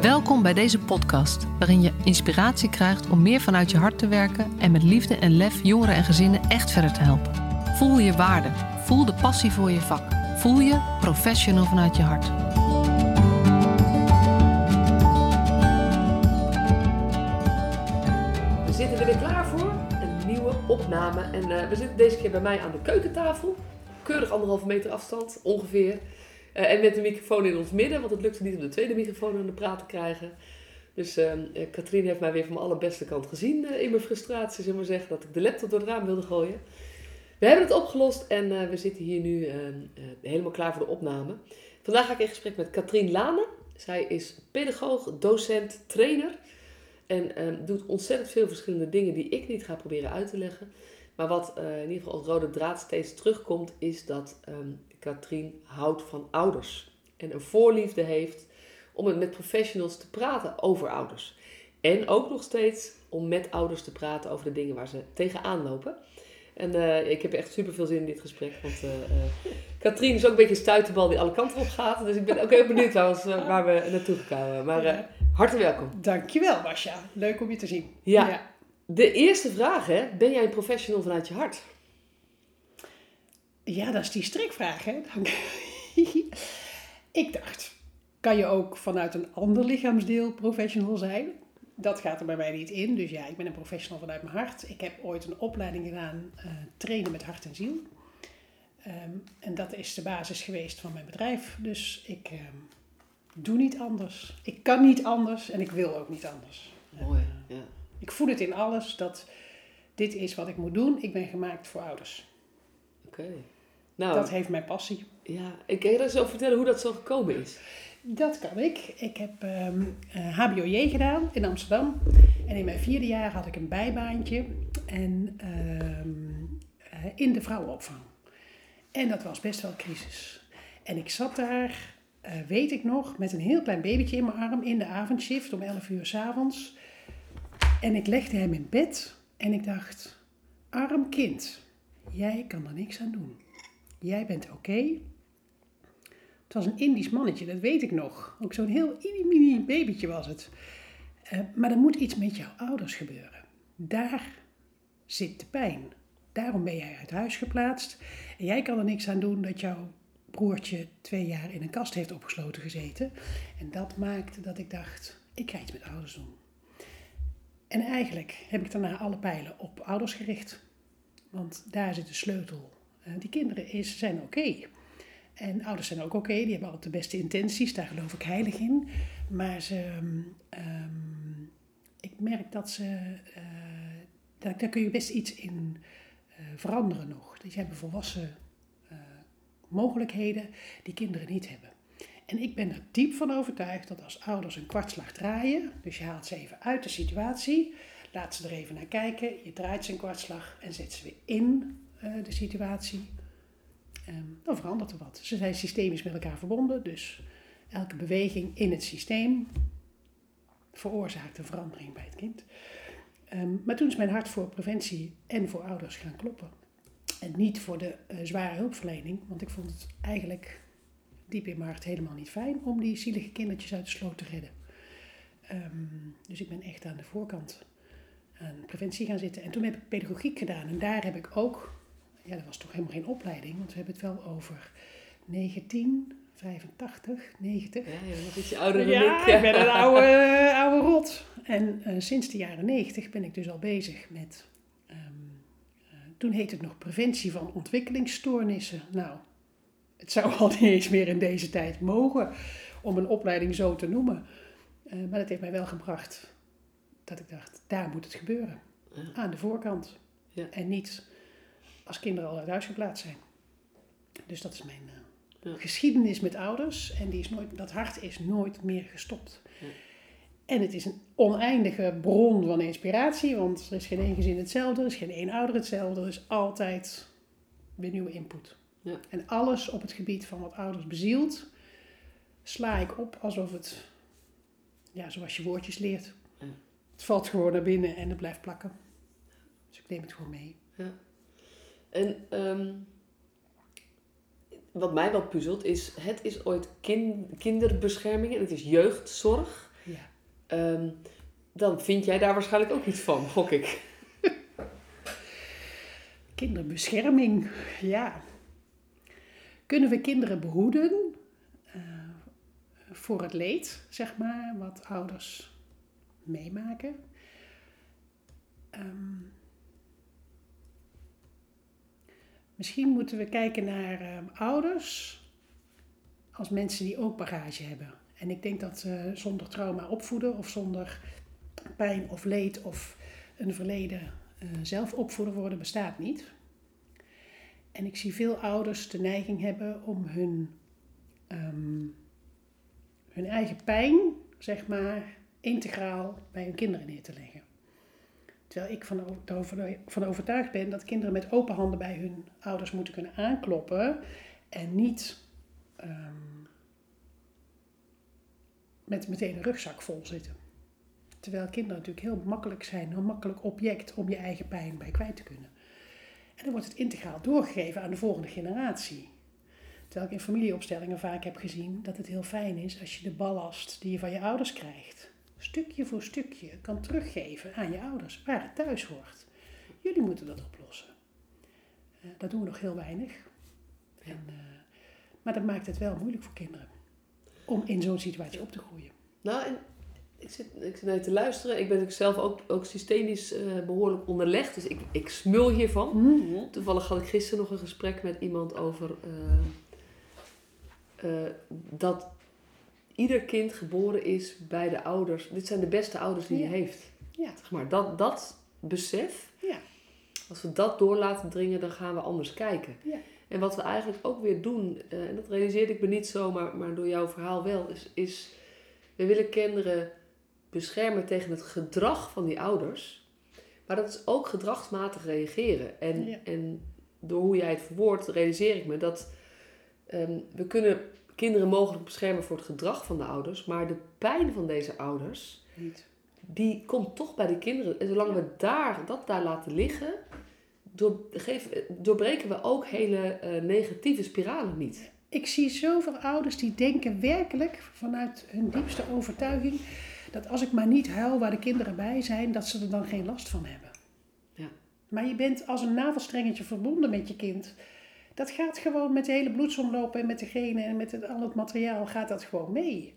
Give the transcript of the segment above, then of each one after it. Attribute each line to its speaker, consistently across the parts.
Speaker 1: Welkom bij deze podcast, waarin je inspiratie krijgt om meer vanuit je hart te werken en met liefde en lef jongeren en gezinnen echt verder te helpen. Voel je waarde, voel de passie voor je vak, voel je professional vanuit je hart.
Speaker 2: We zitten er weer klaar voor, een nieuwe opname. En eh, we zitten deze keer bij mij aan de keukentafel. Keurig anderhalve meter afstand, ongeveer. Eh, en met de microfoon in ons midden, want het lukte niet om de tweede microfoon aan de praat te krijgen. Dus uh, Katrien heeft mij weer van mijn allerbeste kant gezien uh, in mijn frustratie, zullen we zeggen, dat ik de laptop door het raam wilde gooien. We hebben het opgelost en we zitten hier nu helemaal klaar voor de opname. Vandaag ga ik in gesprek met Katrien Lane. Zij is pedagoog, docent, trainer en doet ontzettend veel verschillende dingen die ik niet ga proberen uit te leggen. Maar wat in ieder geval als rode draad steeds terugkomt, is dat Katrien houdt van ouders. En een voorliefde heeft om het met professionals te praten over ouders. En ook nog steeds om met ouders te praten over de dingen waar ze tegenaan lopen. En uh, ik heb echt super veel zin in dit gesprek. Want uh, uh, Katrien is ook een beetje een stuiterbal die alle kanten op gaat. Dus ik ben ook heel benieuwd waar, waar we naartoe komen. Maar hartelijk welkom.
Speaker 3: Dankjewel, Basja. Leuk om je te zien.
Speaker 2: Ja. ja. De eerste vraag, hè. Ben jij een professional vanuit je hart?
Speaker 3: Ja, dat is die strikvraag, hè? ik dacht, kan je ook vanuit een ander lichaamsdeel professional zijn? Dat gaat er bij mij niet in. Dus ja, ik ben een professional vanuit mijn hart. Ik heb ooit een opleiding gedaan, uh, trainen met hart en ziel. Um, en dat is de basis geweest van mijn bedrijf. Dus ik um, doe niet anders. Ik kan niet anders en ik wil ook niet anders.
Speaker 2: Mooi, en, uh, ja.
Speaker 3: Ik voel het in alles dat dit is wat ik moet doen. Ik ben gemaakt voor ouders.
Speaker 2: Oké. Okay. Nou,
Speaker 3: dat heeft mijn passie.
Speaker 2: Ja, ik kan je dat zo vertellen hoe dat zo gekomen is?
Speaker 3: Dat kan ik. Ik heb um, uh, HBOJ gedaan in Amsterdam. En in mijn vierde jaar had ik een bijbaantje en, um, uh, in de vrouwenopvang. En dat was best wel crisis. En ik zat daar, uh, weet ik nog, met een heel klein babytje in mijn arm in de avondshift om 11 uur s avonds. En ik legde hem in bed en ik dacht, arm kind, jij kan er niks aan doen. Jij bent oké. Het was een Indisch mannetje, dat weet ik nog. Ook zo'n heel mini babytje was het. Uh, maar er moet iets met jouw ouders gebeuren. Daar zit de pijn. Daarom ben jij uit huis geplaatst. En jij kan er niks aan doen dat jouw broertje twee jaar in een kast heeft opgesloten gezeten. En dat maakte dat ik dacht, ik ga iets met ouders doen. En eigenlijk heb ik daarna alle pijlen op ouders gericht. Want daar zit de sleutel die kinderen is, zijn oké. En ouders zijn ook oké, die hebben altijd de beste intenties, daar geloof ik heilig in. Maar ze, um, ik merk dat ze, uh, daar, daar kun je best iets in uh, veranderen nog. Dus je hebt volwassen mogelijkheden die kinderen niet hebben. En ik ben er diep van overtuigd dat als ouders een kwartslag draaien, dus je haalt ze even uit de situatie, laat ze er even naar kijken, je draait ze een kwartslag en zet ze weer in de situatie, um, dan verandert er wat. Ze zijn systemisch met elkaar verbonden, dus elke beweging in het systeem veroorzaakt een verandering bij het kind. Um, maar toen is mijn hart voor preventie en voor ouders gaan kloppen. En niet voor de uh, zware hulpverlening, want ik vond het eigenlijk diep in mijn hart helemaal niet fijn om die zielige kindertjes uit de sloot te redden. Um, dus ik ben echt aan de voorkant aan preventie gaan zitten. En toen heb ik pedagogiek gedaan. En daar heb ik ook ja, dat was toch helemaal geen opleiding, want we hebben het wel over 1985, 90.
Speaker 2: Ja, je bent nog ietsje ouder dan
Speaker 3: ja,
Speaker 2: ik.
Speaker 3: Ja, ik ben een oude, oude rot. En uh, sinds de jaren 90 ben ik dus al bezig met, um, uh, toen heette het nog preventie van ontwikkelingsstoornissen. Nou, het zou al niet eens meer in deze tijd mogen om een opleiding zo te noemen. Uh, maar dat heeft mij wel gebracht dat ik dacht, daar moet het gebeuren. Ja. Aan de voorkant.
Speaker 2: Ja.
Speaker 3: En niet als kinderen al uit huis geplaatst zijn. Dus dat is mijn uh, ja. geschiedenis met ouders. En die is nooit, dat hart is nooit meer gestopt.
Speaker 2: Ja.
Speaker 3: En het is een oneindige bron van inspiratie. Want er is geen één gezin hetzelfde. Er is geen één ouder hetzelfde. Er is altijd weer nieuwe input.
Speaker 2: Ja.
Speaker 3: En alles op het gebied van wat ouders bezielt, sla ik op alsof het, ja, zoals je woordjes leert. Het valt gewoon naar binnen en het blijft plakken. Dus ik neem het gewoon mee.
Speaker 2: Ja. En um, wat mij wel puzzelt is, het is ooit kin kinderbescherming en het is jeugdzorg.
Speaker 3: Ja.
Speaker 2: ehm, dan vind jij daar waarschijnlijk ook iets van, gok ik.
Speaker 3: Kinderbescherming, ja. Kunnen we kinderen behoeden eh, voor het leed, zeg maar, wat ouders meemaken? Ehm, misschien moeten we kijken naar ehm, ouders als mensen die ook bagage hebben. En ik denk dat eh, zonder trauma opvoeden of zonder pijn of leed of een verleden eh, zelf opvoeden worden bestaat niet. En ik zie veel ouders de neiging hebben om hun, ehm, hun eigen pijn, zeg maar, integraal bij hun kinderen neer te leggen. Terwijl ik van, van overtuigd ben dat kinderen met open handen bij hun ouders moeten kunnen aankloppen en niet um, met meteen een rugzak vol zitten. Terwijl kinderen natuurlijk heel makkelijk zijn, een makkelijk object om je eigen pijn bij kwijt te kunnen. En dan wordt het integraal doorgegeven aan de volgende generatie. Terwijl ik in familieopstellingen vaak heb gezien dat het heel fijn is als je de ballast die je van je ouders krijgt, stukje voor stukje kan teruggeven aan je ouders, waar het thuis hoort. Jullie moeten dat oplossen. Uh, dat doen we nog heel weinig. En, uh, maar dat maakt het wel moeilijk voor kinderen om in zo'n situatie op te groeien.
Speaker 2: Nou, en ik zit, ik zit naar te luisteren. Ik ben ook zelf ook, ook systemisch uh, behoorlijk onderlegd. Dus ik, ik smul hiervan. Mm Toevallig had ik gisteren nog een gesprek met iemand over dat ieder kind geboren is bij de ouders. Dit zijn de beste ouders die ja. je heeft.
Speaker 3: Ja.
Speaker 2: Zeg maar, dat, dat besef,
Speaker 3: ja.
Speaker 2: als we dat door laten dringen, dan gaan we anders kijken.
Speaker 3: Ja.
Speaker 2: En wat we eigenlijk ook weer doen, en dat realiseerde ik me niet zo, maar, maar door jouw verhaal wel, is, is we willen kinderen beschermen tegen het gedrag van die ouders. Maar dat is ook gedragsmatig reageren. En,
Speaker 3: Ja.
Speaker 2: en door hoe jij het verwoordt, realiseer ik me dat ehm, we kunnen kinderen mogelijk beschermen voor het gedrag van de ouders. Maar de pijn van deze ouders,
Speaker 3: Niet.
Speaker 2: die komt toch bij de kinderen. En zolang we daar, dat daar laten liggen, door, geef, doorbreken we ook hele eh, negatieve spiralen niet.
Speaker 3: Ik zie zoveel ouders die denken werkelijk vanuit hun diepste overtuiging dat als ik maar niet huil waar de kinderen bij zijn, dat ze er dan geen last van hebben.
Speaker 2: Ja.
Speaker 3: Maar je bent als een navelstrengetje verbonden met je kind. Dat gaat gewoon met de hele bloedsomloop en met de genen en met het, al het materiaal gaat dat gewoon mee.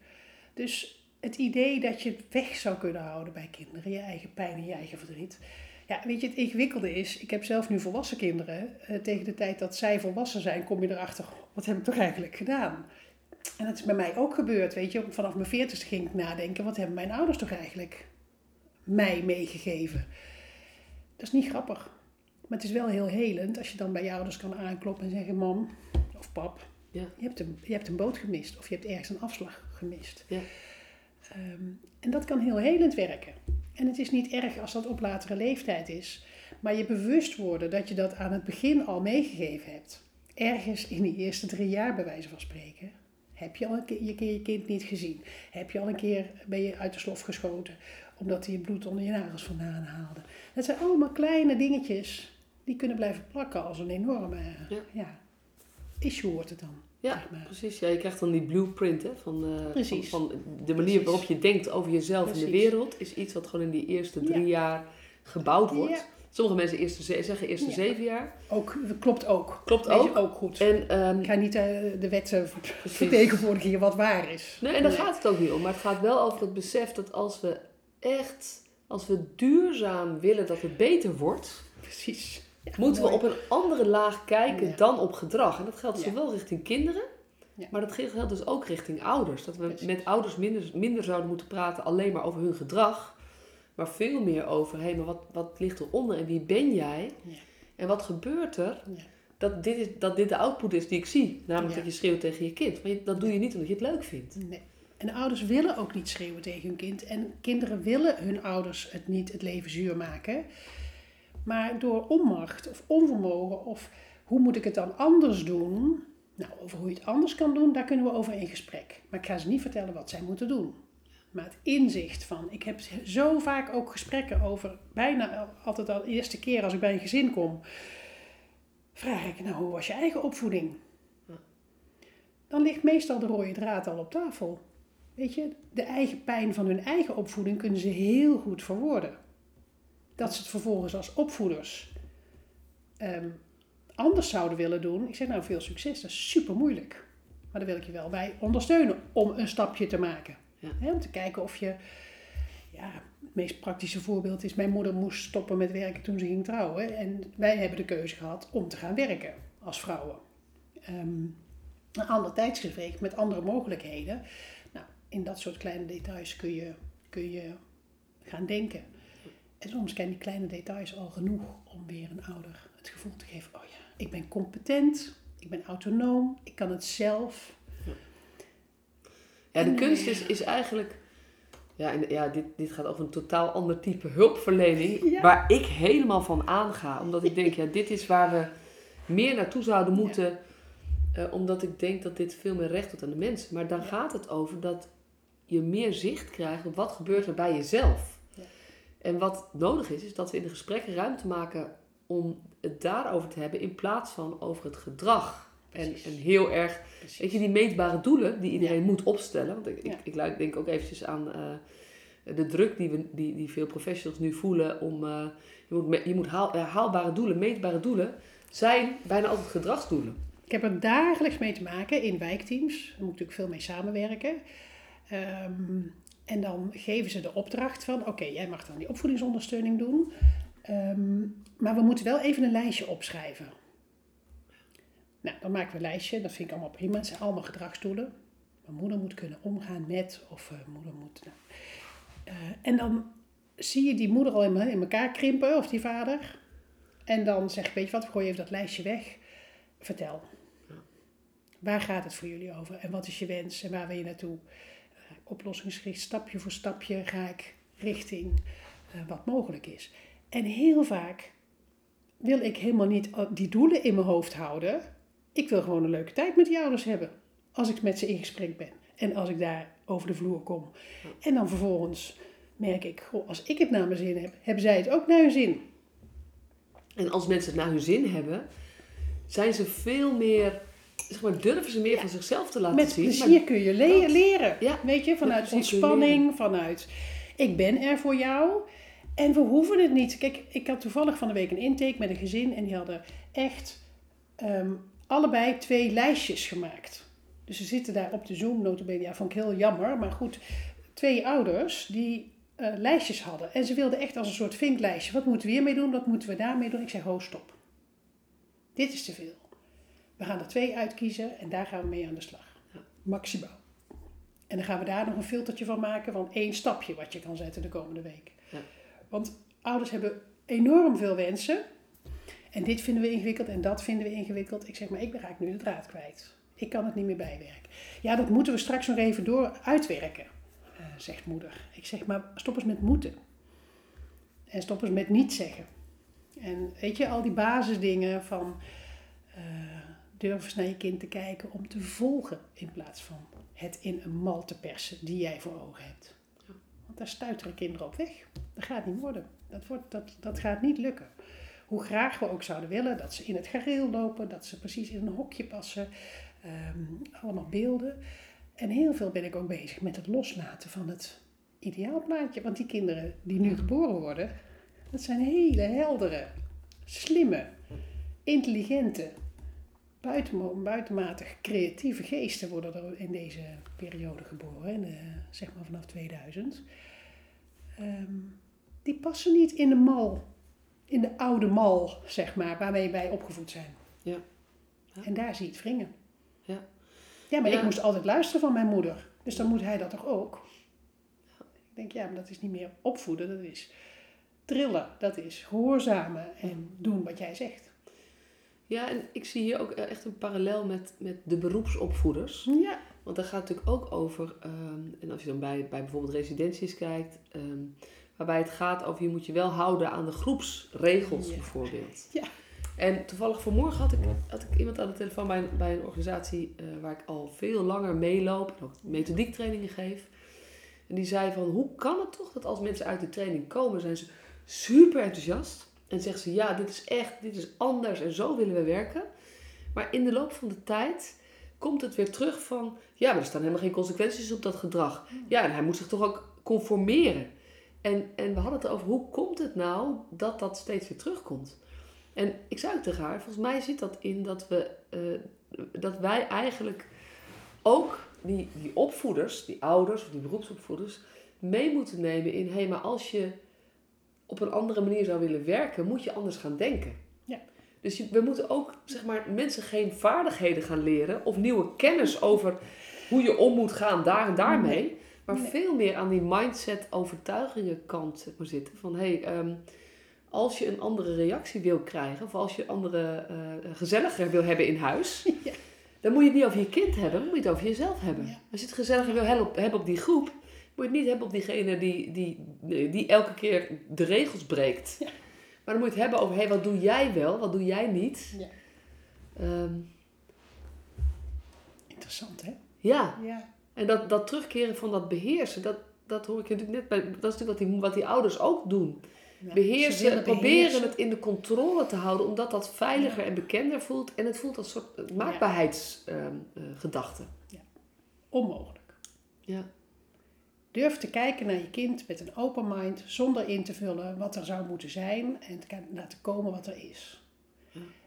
Speaker 3: Dus het idee dat je het weg zou kunnen houden bij kinderen, je eigen pijn en je eigen verdriet. Ja, weet je, het ingewikkelde is, ik heb zelf nu volwassen kinderen. Eh, tegen de tijd dat zij volwassen zijn, kom je erachter, wat heb ik toch eigenlijk gedaan? En dat is bij mij ook gebeurd, weet je. Vanaf mijn veertigste ging ik nadenken, wat hebben mijn ouders toch eigenlijk mij meegegeven? Dat is niet grappig. Maar het is wel heel helend als je dan bij je ouders kan aankloppen en zeggen, mam of pap,
Speaker 2: Ja.
Speaker 3: je, hebt een, je hebt een boot gemist of je hebt ergens een afslag gemist.
Speaker 2: Ja.
Speaker 3: Ehm, en dat kan heel helend werken. En het is niet erg als dat op latere leeftijd is. Maar je bewust worden dat je dat aan het begin al meegegeven hebt. Ergens in die eerste drie jaar, bij wijze van spreken. Heb je al een keer je, keer je kind niet gezien? Heb je al een keer ben je uit de slof geschoten omdat hij het bloed onder je nagels vandaan haalde? Dat zijn allemaal kleine dingetjes die kunnen blijven plakken als een enorme
Speaker 2: Ja.
Speaker 3: ja. issue wordt het dan.
Speaker 2: Ja,
Speaker 3: zeg maar.
Speaker 2: precies. Ja, je krijgt dan die blueprint hè, van, eh, van, van de manier
Speaker 3: Precies.
Speaker 2: waarop je denkt over jezelf en de wereld. Is iets wat gewoon in die eerste drie
Speaker 3: Ja.
Speaker 2: jaar gebouwd wordt.
Speaker 3: Ja.
Speaker 2: Sommige mensen eerste, ze- zeggen eerste
Speaker 3: Ja.
Speaker 2: zeven jaar.
Speaker 3: Ook, dat klopt ook.
Speaker 2: Klopt ook.
Speaker 3: ook goed.
Speaker 2: En, ehm,
Speaker 3: Ik ga niet eh, de wet eh, vertegenwoordigen hier wat waar is.
Speaker 2: nee, en daar gaat het ook niet om. Maar het gaat wel over het besef dat als we echt, als we duurzaam willen dat het beter wordt,
Speaker 3: Precies. Ja,
Speaker 2: moeten we op een andere laag kijken
Speaker 3: Ja.
Speaker 2: dan op gedrag. En dat geldt
Speaker 3: Ja.
Speaker 2: zowel richting kinderen, maar dat geldt dus ook richting ouders. Dat we
Speaker 3: Precies.
Speaker 2: met ouders minder, minder zouden moeten praten alleen maar over hun gedrag, maar veel meer over, hé, maar wat, wat ligt eronder en wie ben jij? En wat gebeurt er dat dit, is, dat dit de output is die ik zie? Namelijk dat je schreeuwt tegen je kind. Maar dat doe je niet omdat je het leuk vindt.
Speaker 3: Nee. En de ouders willen ook niet schreeuwen tegen hun kind. En kinderen willen hun ouders het niet het leven zuur maken. Maar door onmacht of onvermogen of hoe moet ik het dan anders doen? Nou, over hoe je het anders kan doen, daar kunnen we over in gesprek. Maar ik ga ze niet vertellen wat zij moeten doen. Maar het inzicht van, ik heb zo vaak ook gesprekken over, bijna altijd al de eerste keer als ik bij een gezin kom, vraag ik, nou, hoe was je eigen opvoeding? Dan ligt meestal de rode draad al op tafel. weet je, de eigen pijn van hun eigen opvoeding kunnen ze heel goed verwoorden. Dat ze het vervolgens als opvoeders ehm, anders zouden willen doen. Ik zeg nou veel succes, dat is super moeilijk. Maar daar wil ik je wel bij ondersteunen om een stapje te maken.
Speaker 2: Ja.
Speaker 3: Om te kijken of je, ja, het meest praktische voorbeeld is, mijn moeder moest stoppen met werken toen ze ging trouwen. En wij hebben de keuze gehad om te gaan werken als vrouwen. Ehm, een ander tijdsgevecht met andere mogelijkheden. Nou, in dat soort kleine details kun je, kun je gaan denken. En soms zijn die kleine details al genoeg om weer een ouder het gevoel te geven: oh ja, ik ben competent, ik ben autonoom, ik kan het zelf.
Speaker 2: Ja, de
Speaker 3: En,
Speaker 2: kunst
Speaker 3: eh,
Speaker 2: is, is eigenlijk... Ja, en, ja dit, dit gaat over een totaal ander type hulpverlening.
Speaker 3: Ja.
Speaker 2: Waar ik helemaal van aanga. Omdat ik denk, ja, dit is waar we meer naartoe zouden moeten. eh, omdat ik denk dat dit veel meer recht doet aan de mensen. Maar dan gaat het over dat je meer zicht krijgt op wat gebeurt er bij jezelf. En wat nodig is, is dat we in de gesprekken ruimte maken om het daarover te hebben in plaats van over het gedrag. En,
Speaker 3: Precies.
Speaker 2: en heel erg
Speaker 3: Precies.
Speaker 2: Weet je, die meetbare doelen die iedereen
Speaker 3: Ja.
Speaker 2: moet opstellen. Want ik,
Speaker 3: Ja.
Speaker 2: ik denk ook eventjes aan eh, de druk die, we, die, die veel professionals nu voelen om... eh, je moet, je moet haal, ja, haalbare doelen, meetbare doelen, zijn bijna altijd gedragsdoelen.
Speaker 3: Ik heb er dagelijks mee te maken in wijkteams. Daar moet ik natuurlijk veel mee samenwerken. Ehm, en dan geven ze de opdracht van, oké, jij mag dan die opvoedingsondersteuning doen. Ehm, maar we moeten wel even een lijstje opschrijven. Nou, dan maken we een lijstje. Dat vind ik allemaal prima. Het zijn allemaal gedragsdoelen. Mijn moeder moet kunnen omgaan met, of eh, moeder moet... Nou. Eh, en dan zie je die moeder al in, elkaar krimpen, of die vader. En dan zeg ik, weet je wat, gooi even dat lijstje weg. Vertel. Waar gaat het voor jullie over? En wat is je wens? En waar wil je naartoe? Eh, oplossingsgericht, stapje voor stapje ga ik richting eh, wat mogelijk is. En heel vaak wil ik helemaal niet die doelen in mijn hoofd houden. Ik wil gewoon een leuke tijd met die ouders hebben. Als ik met ze in gesprek ben. En als ik daar over de vloer kom. En dan vervolgens merk ik, als ik het naar mijn zin heb, hebben zij het ook naar hun zin.
Speaker 2: En als mensen het naar hun zin hebben, zijn ze veel meer... Zeg maar, durven ze meer
Speaker 3: Ja.
Speaker 2: van zichzelf te laten
Speaker 3: Met
Speaker 2: zien.
Speaker 3: plezier
Speaker 2: Maar-
Speaker 3: kun je le- leren.
Speaker 2: Ja.
Speaker 3: Weet je, vanuit
Speaker 2: plezier
Speaker 3: ontspanning, vanuit ik ben er voor jou. En we hoeven het niet. Kijk, ik had toevallig van de week een intake met een gezin en die hadden echt ehm, allebei twee lijstjes gemaakt. Dus ze zitten daar op de Zoom, notabene, ja, vond ik heel jammer. Maar goed, twee ouders die eh, lijstjes hadden. En ze wilden echt als een soort vinklijstje. Wat moeten we hiermee doen? Wat moeten we daarmee doen? Ik zei, ho, stop. Dit is te veel. We gaan er twee uitkiezen en daar gaan we mee aan de slag. Maximaal. En dan gaan we daar nog een filtertje van maken van één stapje wat je kan zetten de komende week.
Speaker 2: Ja.
Speaker 3: Want ouders hebben enorm veel wensen. En dit vinden we ingewikkeld en dat vinden we ingewikkeld. Ik zeg maar, ik raak nu de draad kwijt. Ik kan het niet meer bijwerken. Ja, dat moeten we straks nog even door uitwerken, eh, zegt moeder. Ik zeg maar, stop eens met moeten. En stop eens met niet zeggen. En weet je, al die basisdingen van eh, durf eens naar je kind te kijken om te volgen in plaats van het in een mal te persen die jij voor ogen hebt. Want daar stuiteren kinderen op weg. Dat gaat niet worden. Dat, wordt, dat, dat gaat niet lukken. Hoe graag we ook zouden willen dat ze in het gareel lopen, dat ze precies in een hokje passen. ehm, allemaal beelden. En heel veel ben ik ook bezig met het loslaten van het ideaalplaatje. Want die kinderen die nu geboren worden, dat zijn hele heldere, slimme, intelligente, buitenmo- buitenmatig creatieve geesten worden er in deze periode geboren, in de- zeg maar vanaf 2000. Ehm, die passen niet in de mal, in de oude mal, zeg maar, waarmee wij opgevoed zijn.
Speaker 2: Ja. Ja.
Speaker 3: En daar zie je het wringen.
Speaker 2: Ja.
Speaker 3: Ja, maar
Speaker 2: Ja.
Speaker 3: ik moest altijd luisteren van mijn moeder. Dus dan moet hij dat toch ook? Ik denk, ja, maar dat is niet meer opvoeden, dat is trillen. Dat is gehoorzamen en doen wat jij zegt.
Speaker 2: Ja, en ik zie hier ook echt een parallel met, met de beroepsopvoeders.
Speaker 3: Ja.
Speaker 2: Want daar gaat het natuurlijk ook over, ehm, en als je dan bij, bij bijvoorbeeld residenties kijkt, ehm, waarbij het gaat over je moet je wel houden aan de groepsregels
Speaker 3: Ja.
Speaker 2: bijvoorbeeld.
Speaker 3: Ja.
Speaker 2: En toevallig vanmorgen had ik, had ik iemand aan de telefoon bij een, bij een organisatie eh, waar ik al veel langer meeloop en ook methodiektrainingen geef. En die zei van, hoe kan het toch dat als mensen uit die training komen, zijn ze super enthousiast. En zeggen ze, ja, dit is echt, dit is anders en zo willen we werken. Maar in de loop van de tijd komt het weer terug van, ja, maar er staan helemaal geen consequenties op dat gedrag. Ja, en hij moet zich toch ook conformeren. En, en we hadden het over, hoe komt het nou dat dat steeds weer terugkomt? En ik zei ook tegen haar, volgens mij zit dat in dat, we, eh, dat wij eigenlijk ook die, die opvoeders, die ouders of die beroepsopvoeders, mee moeten nemen in, hé, hey, maar als je op een andere manier zou willen werken, moet je anders gaan denken.
Speaker 3: Ja.
Speaker 2: Dus je- we moeten ook zeg maar, mensen geen vaardigheden gaan leren of nieuwe kennis over hoe je om moet gaan daar en daarmee. Maar
Speaker 3: Nee.
Speaker 2: veel meer aan die mindset overtuigingen kant zeg maar, zitten. Van hé, hey, ehm, als je een andere reactie wil krijgen, of als je een andere eh, gezelliger wil hebben in huis,
Speaker 3: Ja.
Speaker 2: dan moet je het niet over je kind hebben, dan moet je het over jezelf hebben.
Speaker 3: Ja.
Speaker 2: Als je het gezelliger wil hebben op die groep, moet je het niet hebben op diegene die, die, die elke keer de regels breekt.
Speaker 3: Ja.
Speaker 2: Maar dan moet je het hebben over, hé, hey, wat doe jij wel, wat doe jij niet?
Speaker 3: Ja.
Speaker 2: Ehm,
Speaker 3: Interessant, hè?
Speaker 2: ja,
Speaker 3: Ja.
Speaker 2: en dat, dat terugkeren van dat beheersen, dat, dat hoor ik natuurlijk net bij, dat is natuurlijk wat die, wat die ouders ook doen.
Speaker 3: Ja,
Speaker 2: beheersen, proberen het in de controle te houden, omdat dat veiliger en bekender voelt. En het voelt als een soort maakbaarheidsgedachte.
Speaker 3: Onmogelijk.
Speaker 2: Ja.
Speaker 3: Durf te kijken naar je kind met een open mind, zonder in te vullen wat er zou moeten zijn en te laten komen wat er is.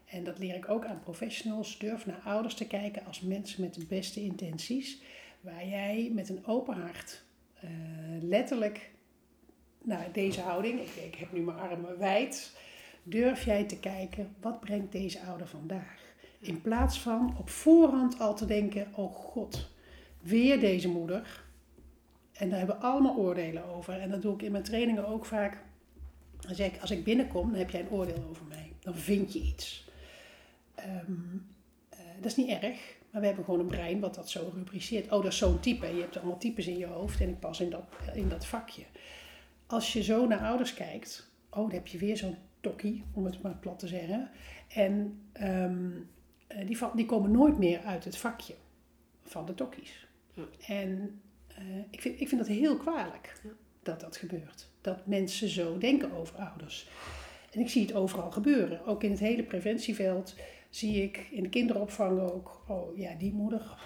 Speaker 3: En dat leer ik ook aan professionals. Durf naar ouders te kijken als mensen met de beste intenties, waar jij met een open hart eh, letterlijk, nou deze houding, ik, ik heb nu mijn armen wijd, durf jij te kijken wat brengt deze ouder vandaag. In plaats van op voorhand al te denken, oh god, weer deze moeder. En daar hebben we allemaal oordelen over. En dat doe ik in mijn trainingen ook vaak. Dan zeg ik, als ik binnenkom, dan heb jij een oordeel over mij. Dan vind je iets. Ehm, eh, dat is niet erg, maar we hebben gewoon een brein wat dat zo rubriceert. Oh, dat is zo'n type. Je hebt allemaal types in je hoofd en ik pas in dat, in dat vakje. Als je zo naar ouders kijkt, oh, dan heb je weer zo'n tokkie, om het maar plat te zeggen. En ehm, eh, die, die komen nooit meer uit het vakje van de tokkies.
Speaker 2: Ja.
Speaker 3: En eh, ik, vind, ik vind dat heel kwalijk
Speaker 2: Ja.
Speaker 3: dat dat gebeurt. Dat mensen zo denken over ouders. En ik zie het overal gebeuren. Ook in het hele preventieveld zie ik, in de kinderopvang ook, oh ja, die moeder,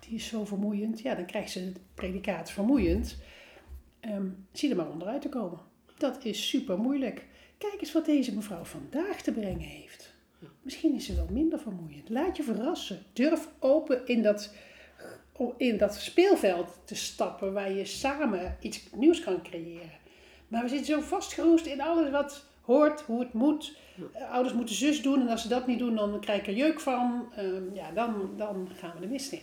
Speaker 3: die is zo vermoeiend. Ja, dan krijgt ze het predicaat vermoeiend. Ehm, zie er maar onderuit te komen. Dat is super moeilijk. Kijk eens wat deze mevrouw vandaag te brengen heeft. Misschien is ze wel minder vermoeiend. Laat je verrassen. Durf open in dat, in dat speelveld te stappen waar je samen iets nieuws kan creëren. Maar we zitten zo vastgeroest in alles wat hoort, hoe het moet. Eh, Ouders moeten zus doen en als ze dat niet doen, dan krijg ik er jeuk van. Ehm, ja, dan, dan gaan we de mist in.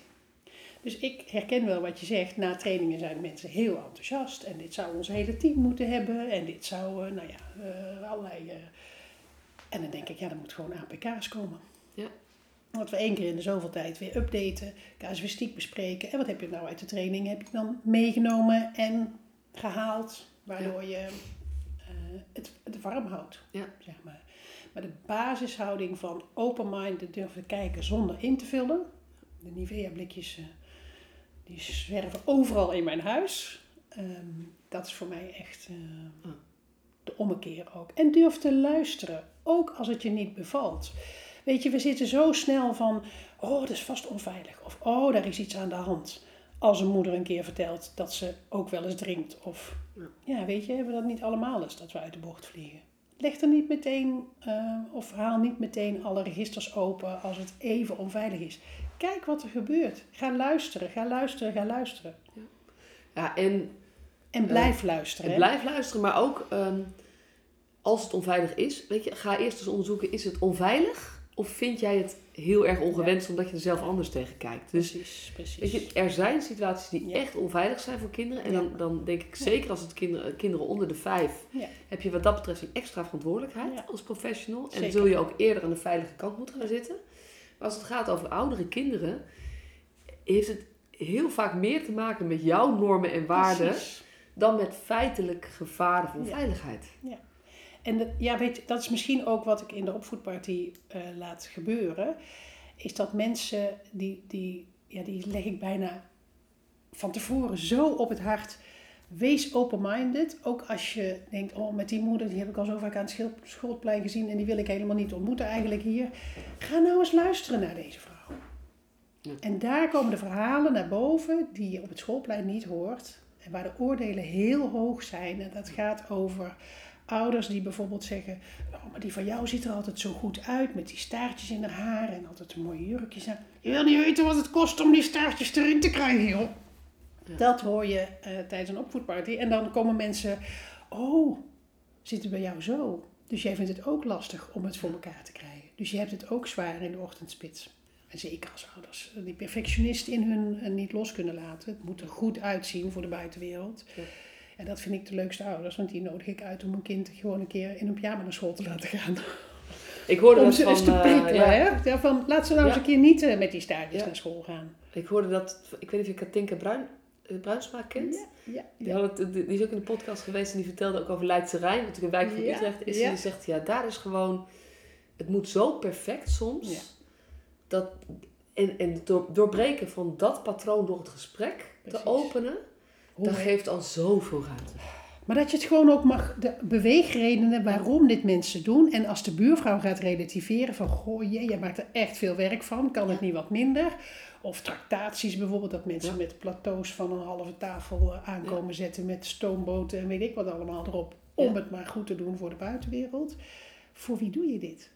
Speaker 3: Dus ik herken wel wat je zegt. Na trainingen zijn mensen heel enthousiast. En dit zou ons hele team moeten hebben. En dit zou, eh, nou ja, eh, allerlei... en dan denk ik, ja, er moet gewoon APK's komen.
Speaker 2: Ja.
Speaker 3: Dat we één keer in de zoveel tijd weer updaten, casuïstiek bespreken. En wat heb je nou uit de training heb je dan meegenomen en gehaald, waardoor je eh, het, het warm houdt.
Speaker 2: Ja.
Speaker 3: Zeg maar. maar de basishouding van open-minded durven kijken zonder in te vullen. De Nivea blikjes, eh, die zwerven overal in mijn huis. Ehm, dat is voor mij echt eh,
Speaker 2: Ja.
Speaker 3: de ommekeer ook. En durf te luisteren, ook als het je niet bevalt. Weet je, we zitten zo snel van, oh, dat is vast onveilig. Of, oh, daar is iets aan de hand. Als een moeder een keer vertelt dat ze ook wel eens drinkt. Of,
Speaker 2: Ja.
Speaker 3: ja, weet je, hebben we dat niet allemaal eens, dat we uit de bocht vliegen. Leg er niet meteen, eh, of haal niet meteen alle registers open als het even onveilig is. Kijk wat er gebeurt. Ga luisteren, ga luisteren, ga luisteren.
Speaker 2: ja, en
Speaker 3: En blijf luisteren.
Speaker 2: En
Speaker 3: hè?
Speaker 2: blijf luisteren, maar ook ehm, als het onveilig is, weet je, ga eerst eens onderzoeken, is het onveilig? Of vind jij het heel erg ongewenst omdat je er zelf anders tegen kijkt? Dus
Speaker 3: precies, precies.
Speaker 2: weet je, er zijn situaties die
Speaker 3: Ja.
Speaker 2: echt onveilig zijn voor kinderen. En dan, dan denk ik zeker als het kinderen, kinderen onder de vijf, heb je wat dat betreft een extra verantwoordelijkheid als professional. En
Speaker 3: Zeker.
Speaker 2: zul je ook eerder aan de veilige kant moeten gaan zitten. Maar als het gaat over oudere kinderen, heeft het heel vaak meer te maken met jouw normen en waarden
Speaker 3: Precies.
Speaker 2: dan met feitelijk gevaren voor
Speaker 3: Ja. En dat, ja, weet je, dat is misschien ook wat ik in de opvoedparty eh, laat gebeuren. Is dat mensen, die, die, ja, die leg ik bijna van tevoren zo op het hart. Wees open-minded. Ook als je denkt, oh met die moeder, die heb ik al zo vaak aan het schoolplein gezien. En die wil ik helemaal niet ontmoeten eigenlijk hier. Ga nou eens luisteren naar deze vrouw.
Speaker 2: Ja.
Speaker 3: En daar komen de verhalen naar boven die je op het schoolplein niet hoort. En waar de oordelen heel hoog zijn. En dat gaat over ouders die bijvoorbeeld zeggen... Oh, maar die van jou ziet er altijd zo goed uit met die staartjes in haar haar en altijd mooie jurkjes aan. Je wil niet weten wat het kost om die staartjes erin te krijgen, joh.
Speaker 2: Ja.
Speaker 3: Dat hoor je eh, tijdens een opvoedparty. En dan komen mensen... Oh, zit het bij jou zo? Dus jij vindt het ook lastig om het voor elkaar te krijgen. Dus je hebt het ook zwaar in de ochtendspits. En zeker als ouders die perfectionist in hun eh, niet los kunnen laten. Het moet er goed uitzien voor de buitenwereld.
Speaker 2: Ja.
Speaker 3: En dat vind ik de leukste ouders, want die nodig ik uit om een kind gewoon een keer in een pyjama naar school te laten gaan.
Speaker 2: Ik hoorde
Speaker 3: Om
Speaker 2: dat
Speaker 3: ze
Speaker 2: van...
Speaker 3: eens te
Speaker 2: eh,
Speaker 3: prikkelen,
Speaker 2: ja.
Speaker 3: hè? Ja, van, laat ze nou eens een keer niet eh, met die staartjes naar school gaan.
Speaker 2: Ik hoorde dat... Ik weet niet of je Katinka Bruin, eh, Bruinsma kent.
Speaker 3: ja,
Speaker 2: Die, had het- die is ook in de podcast geweest en die vertelde ook over Leidse Rijn, wat een wijk van Utrecht is. En die zegt, ja, daar is gewoon... Het moet zo perfect soms. Dat, en en doorbreken van dat patroon door het gesprek
Speaker 3: Precies.
Speaker 2: te openen, dat geeft al zoveel ruimte.
Speaker 3: Maar dat je het gewoon ook mag, de beweegredenen waarom dit mensen doen. En als de buurvrouw gaat relativeren van, goh, jee, jij maakt er echt veel werk van, kan het niet wat minder? Of tractaties bijvoorbeeld, dat mensen
Speaker 2: Ja.
Speaker 3: met plateaus van een halve tafel eh, aankomen zetten met stoomboten en weet ik wat allemaal erop. Om
Speaker 2: Ja.
Speaker 3: het maar goed te doen voor de buitenwereld. Voor wie doe je dit?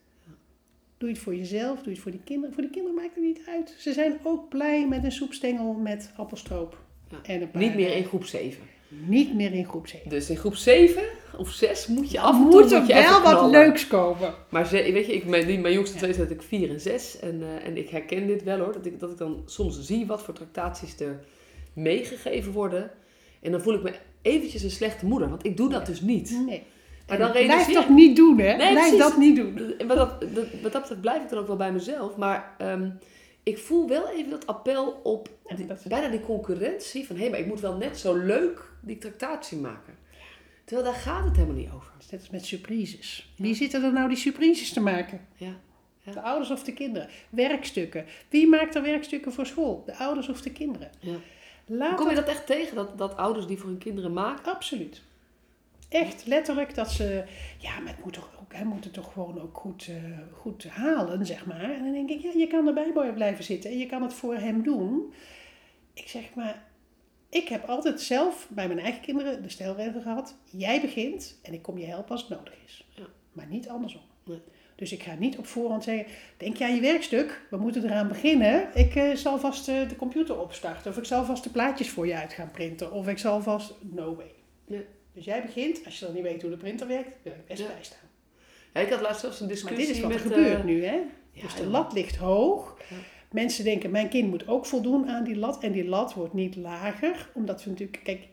Speaker 3: Doe je het voor jezelf? Doe je het voor die kinderen? Voor die kinderen maakt het niet uit. Ze zijn ook blij met een soepstengel met appelstroop. En paar,
Speaker 2: Niet meer in groep 7.
Speaker 3: Niet meer in groep 7.
Speaker 2: Dus in groep 7 of 6 moet je af en toe
Speaker 3: moet er wel wat leuks komen.
Speaker 2: Maar ze, weet je, ik, mijn, mijn jongste twee zijn natuurlijk 4 en 6. En, eh, en ik herken dit wel hoor. Dat ik, dat ik dan soms zie wat voor tractaties er meegegeven worden. En dan voel ik me eventjes een slechte moeder. Want ik doe dat dus niet.
Speaker 3: Nee.
Speaker 2: Maar dan
Speaker 3: blijf dat
Speaker 2: ik-
Speaker 3: niet doen, hè?
Speaker 2: Nee,
Speaker 3: blijf
Speaker 2: precies.
Speaker 3: dat niet doen.
Speaker 2: En wat dat, dat, wat dat betreft blijf ik dan ook wel bij mezelf. Maar ehm, ik voel wel even dat appel op
Speaker 3: Ja,
Speaker 2: die-
Speaker 3: dat-
Speaker 2: bijna die concurrentie. Van hé, maar ik moet wel net zo leuk die tractatie maken. Terwijl daar gaat het helemaal niet over.
Speaker 3: Net als met surprises. Wie zitten er nou die surprises te maken?
Speaker 2: Ja. Ja.
Speaker 3: De ouders of de kinderen? Werkstukken. Wie maakt er werkstukken voor school? De ouders of de kinderen?
Speaker 2: Ja.
Speaker 3: Laat
Speaker 2: Kom je
Speaker 3: dat-
Speaker 2: echt tegen? Dat, dat ouders die voor hun kinderen maken?
Speaker 3: Absoluut. Echt letterlijk dat ze... Ja, maar het moet toch hij moet het toch gewoon ook goed, eh, goed halen, zeg maar. En dan denk ik, ja, je kan erbij blijven zitten en je kan het voor hem doen. Ik zeg maar, ik heb altijd zelf bij mijn eigen kinderen de stelregel gehad. Jij begint en ik kom je helpen als het nodig is.
Speaker 2: Ja.
Speaker 3: Maar niet andersom.
Speaker 2: Nee.
Speaker 3: Dus ik ga niet op voorhand zeggen, denk aan je werkstuk? We moeten eraan beginnen. Ik eh, zal vast eh, de computer opstarten. Of ik zal vast de plaatjes voor je uit gaan printen. Of ik zal vast... No way.
Speaker 2: Nee.
Speaker 3: Dus jij begint, als je dan niet weet hoe de printer werkt, wil ik best
Speaker 2: Ja.
Speaker 3: bijstaan.
Speaker 2: Ja, ik had laatst zelfs een discussie
Speaker 3: dit is wat er
Speaker 2: met...
Speaker 3: gebeurt
Speaker 2: eh,
Speaker 3: nu, hè?
Speaker 2: ja,
Speaker 3: dus de lat ligt hoog.
Speaker 2: Ja.
Speaker 3: Mensen denken, mijn kind moet ook voldoen aan die lat. En die lat wordt niet lager. Omdat we natuurlijk... Kijk,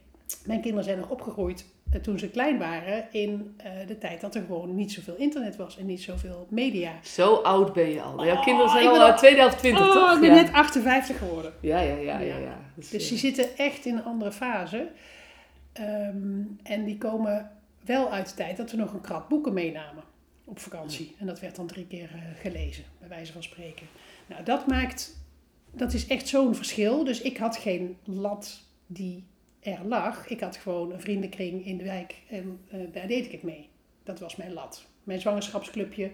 Speaker 3: mijn kinderen zijn nog opgegroeid eh, toen ze klein waren... in eh, de tijd dat er gewoon niet zoveel internet was en niet zoveel media.
Speaker 2: Zo oud ben je al. Jouw
Speaker 3: Oh,
Speaker 2: kinderen zijn al
Speaker 3: al-
Speaker 2: tweede helft 20,
Speaker 3: oh,
Speaker 2: toch?
Speaker 3: ik ben net 58 geworden.
Speaker 2: ja, ja, ja, ja. Dus,
Speaker 3: die zitten echt in een andere fase. Ehm, en die komen wel uit de tijd dat we nog een krat boeken meenamen op vakantie. En dat werd dan drie keer eh, gelezen, bij wijze van spreken. Nou, dat maakt, dat is echt zo'n verschil. Dus ik had geen lat die er lag. Ik had gewoon een vriendenkring in de wijk en eh, daar deed ik het mee. Dat was mijn lat. Mijn zwangerschapsclubje,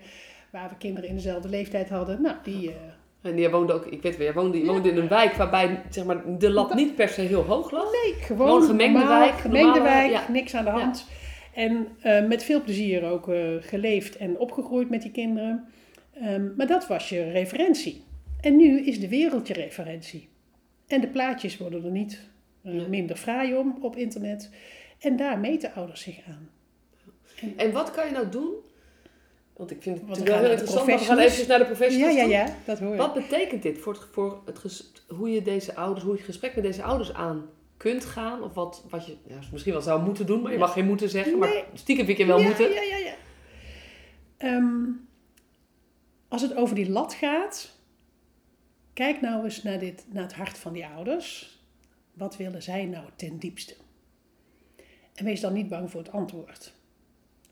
Speaker 3: waar we kinderen in dezelfde leeftijd hadden. Nou, die... eh,
Speaker 2: En jij woonde ook, ik weet weer, jij woonde, je
Speaker 3: Ja.
Speaker 2: woonde in een wijk waarbij zeg maar, de lat niet per se heel hoog lag.
Speaker 3: Nee, gewoon
Speaker 2: Gewoon gemengde
Speaker 3: normaal,
Speaker 2: wijk,
Speaker 3: Gemengde wijk,
Speaker 2: ja.
Speaker 3: niks aan de hand. En eh, met veel plezier ook eh, geleefd en opgegroeid met die kinderen. Ehm, maar dat was je referentie. En nu is de wereld je referentie. En de plaatjes worden er niet eh, minder fraai om op internet. En daar meten ouders zich aan.
Speaker 2: En wat kan je nou doen? Want ik vind het natuurlijk wel heel interessant, maar we gaan even naar de professionals
Speaker 3: Ja, ja, ja, dat hoor ik.
Speaker 2: Wat betekent dit voor, het, voor het hoe je deze ouders, hoe je het gesprek met deze ouders aan kunt gaan? Of wat, wat je ja, misschien wel zou moeten doen, maar je mag geen moeten zeggen. Maar stiekem vind je wel
Speaker 3: ja,
Speaker 2: moeten.
Speaker 3: Ja, ja, ja. Ehm, als het over die lat gaat, kijk nou eens naar, dit, naar het hart van die ouders. Wat willen zij nou ten diepste? En wees dan niet bang voor het antwoord.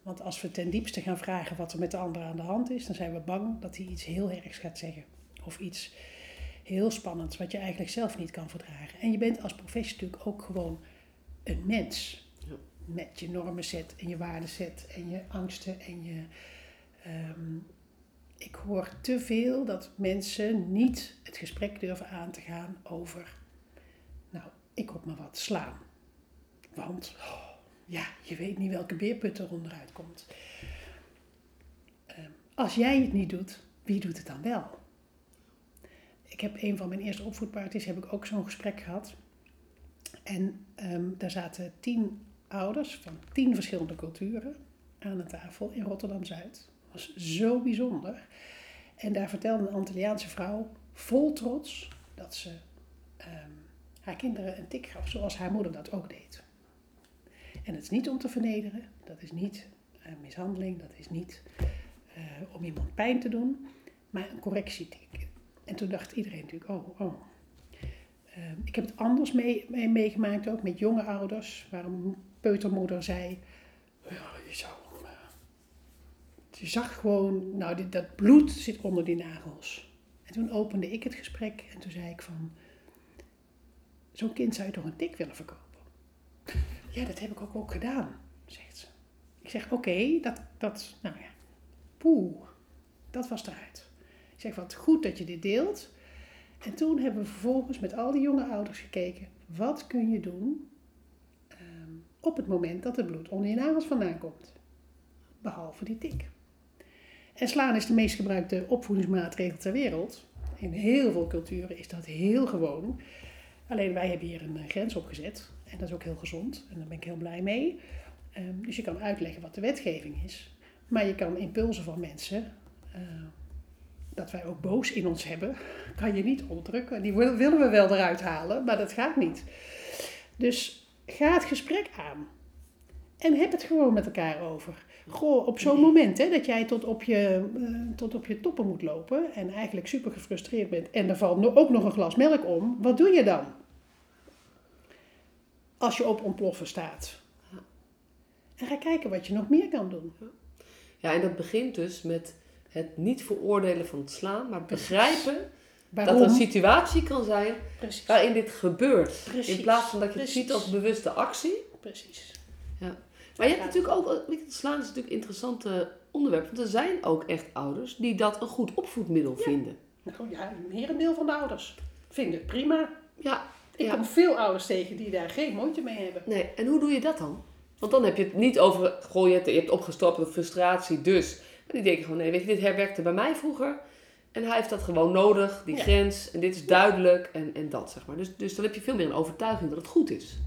Speaker 3: Want als we ten diepste gaan vragen wat er met de ander aan de hand is, dan zijn we bang dat hij iets heel ergs gaat zeggen. Of iets heel spannends, wat je eigenlijk zelf niet kan verdragen. En je bent als professie natuurlijk ook gewoon een mens.
Speaker 2: Ja.
Speaker 3: Met je normenset en je waardeset en je angsten en je... ehm, ik hoor te veel dat mensen niet het gesprek durven aan te gaan over, nou, ik op maar wat slaan. Want, oh, ja, je weet niet welke beerput er onderuit komt. Ehm, als jij het niet doet, wie doet het dan wel? Ik heb een van mijn eerste opvoedparties, heb ik ook zo'n gesprek gehad. En ehm, daar zaten tien ouders van tien verschillende culturen aan de tafel in Rotterdam-Zuid. Dat was zo bijzonder. En daar vertelde een Antilliaanse vrouw vol trots dat ze ehm, haar kinderen een tik gaf, zoals haar moeder dat ook deed. En het is niet om te vernederen, dat is niet uh, mishandeling, dat is niet uh, om iemand pijn te doen, maar een correctietik. En toen dacht iedereen natuurlijk, oh, oh. Uh, ik heb het anders mee, mee, meegemaakt ook met jonge ouders, waar een peutermoeder zei, ja, je zou je zag gewoon, nou, dit, dat bloed zit onder die nagels. En toen opende ik het gesprek en toen zei ik van, zo'n kind zou je toch een tik willen verkopen? Ja, dat heb ik ook, ook gedaan, zegt ze. Ik zeg, oké, dat, dat, nou ja, poeh, dat was eruit. Zeg, wat goed dat je dit deelt. En toen hebben we vervolgens met al die jonge ouders gekeken, wat kun je doen um, op het moment dat het bloed onder je nagels vandaan komt? Behalve die tik. En slaan is de meest gebruikte opvoedingsmaatregel ter wereld. In heel veel culturen is dat heel gewoon. Alleen wij hebben hier een grens op gezet. En dat is ook heel gezond. En daar ben ik heel blij mee. Um, dus je kan uitleggen wat de wetgeving is. Maar je kan impulsen van mensen, uh, dat wij ook boos in ons hebben, kan je niet onderdrukken. Die willen we wel eruit halen, maar dat gaat niet. Dus ga het gesprek aan. En heb het gewoon met elkaar over. Goh, op zo'n moment hè, dat jij tot op, je, uh, tot op je toppen moet lopen en eigenlijk super gefrustreerd bent en er valt ook nog een glas melk om, wat doe je dan? Als je op ontploffen staat. En ga kijken wat je nog meer kan doen.
Speaker 2: Ja, en dat begint dus met het niet veroordelen van het slaan, maar begrijpen
Speaker 3: Waarom?
Speaker 2: dat er een situatie kan zijn
Speaker 3: Precies.
Speaker 2: waarin dit gebeurt.
Speaker 3: Precies.
Speaker 2: In plaats van dat je het ziet als bewuste actie.
Speaker 3: Precies.
Speaker 2: Ja. Maar je hebt natuurlijk ook, het slaan is natuurlijk een interessant onderwerp. Want er zijn ook echt ouders die dat een goed opvoedmiddel vinden.
Speaker 3: Nou ja, een merendeel van de ouders vinden het prima.
Speaker 2: Ja,
Speaker 3: Ik
Speaker 2: ja.
Speaker 3: kom veel ouders tegen die daar geen moeite mee hebben.
Speaker 2: Nee, en hoe doe je dat dan? Want dan heb je het niet over, goh, je hebt, opgestopt door frustratie, dus. Die denken gewoon, nee, weet je, dit herwerkte bij mij vroeger. En hij heeft dat gewoon nodig, die
Speaker 3: Ja.
Speaker 2: grens. En dit is duidelijk en, en dat, zeg maar. Dus, dus dan heb je veel meer een overtuiging dat het goed is.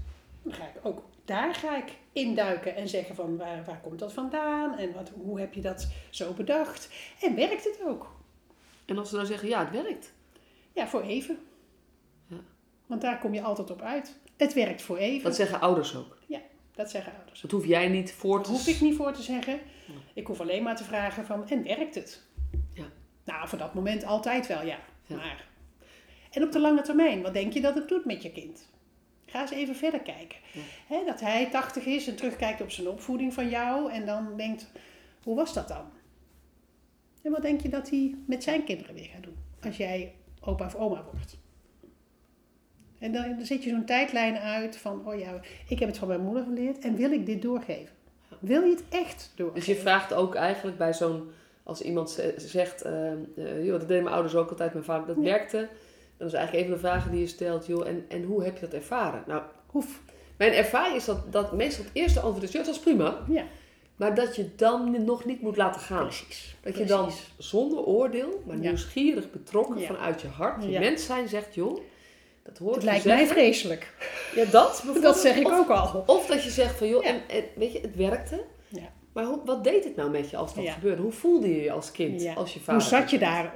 Speaker 3: Dan ga ik ook daar ga ik induiken en zeggen van waar, waar komt dat vandaan en wat, hoe heb je dat zo bedacht. En werkt het ook?
Speaker 2: En als ze dan zeggen, ja, het werkt.
Speaker 3: Ja, voor even.
Speaker 2: Ja.
Speaker 3: Want daar kom je altijd op uit. Het werkt voor even.
Speaker 2: Dat zeggen ouders ook.
Speaker 3: Dat zeggen ouders.
Speaker 2: Dat hoef jij niet voor te...
Speaker 3: hoef ik niet voor te zeggen. Ik hoef alleen maar te vragen van, en werkt het?
Speaker 2: Ja.
Speaker 3: Nou, voor dat moment altijd wel, ja.
Speaker 2: Ja.
Speaker 3: Maar. En op de lange termijn, wat denk je dat het doet met je kind? Ga eens even verder kijken.
Speaker 2: Ja.
Speaker 3: Dat hij 80 is en terugkijkt op zijn opvoeding van jou en dan denkt, hoe was dat dan? En wat denk je dat hij met zijn kinderen weer gaat doen? Als jij opa of oma wordt. En dan, dan zet je zo'n tijdlijn uit van, oh ja, ik heb het van mijn moeder geleerd en wil ik dit doorgeven? Wil je het echt doorgeven?
Speaker 2: Dus je vraagt ook eigenlijk bij zo'n... Als iemand ze- zegt, eh, eh, joh, dat deden mijn ouders ook altijd, mijn vader, dat
Speaker 3: Ja.
Speaker 2: werkte. Dan is eigenlijk een van de vragen die je stelt, joh, en, en hoe heb je dat ervaren? Nou,
Speaker 3: Hoef.
Speaker 2: mijn ervaring is dat, dat meestal het eerste antwoord is, ja, dat is prima.
Speaker 3: Ja,
Speaker 2: Maar dat je dan nog niet moet laten gaan.
Speaker 3: precies.
Speaker 2: Dat je dan zonder oordeel, maar
Speaker 3: Ja.
Speaker 2: nieuwsgierig betrokken
Speaker 3: Ja.
Speaker 2: vanuit je hart, je mens zijn, zegt, joh, dat hoort
Speaker 3: Het lijkt mij
Speaker 2: zeggen.
Speaker 3: vreselijk.
Speaker 2: Ja, dat.
Speaker 3: Dat zeg ik
Speaker 2: Of-
Speaker 3: ook al.
Speaker 2: Of dat je zegt van, joh,
Speaker 3: Ja.
Speaker 2: en, en, weet je, het werkte.
Speaker 3: Ja.
Speaker 2: Maar hoe, wat deed het nou met je als dat
Speaker 3: Ja.
Speaker 2: gebeurde? Hoe voelde je je als kind, als je vader...
Speaker 3: Hoe zat je daar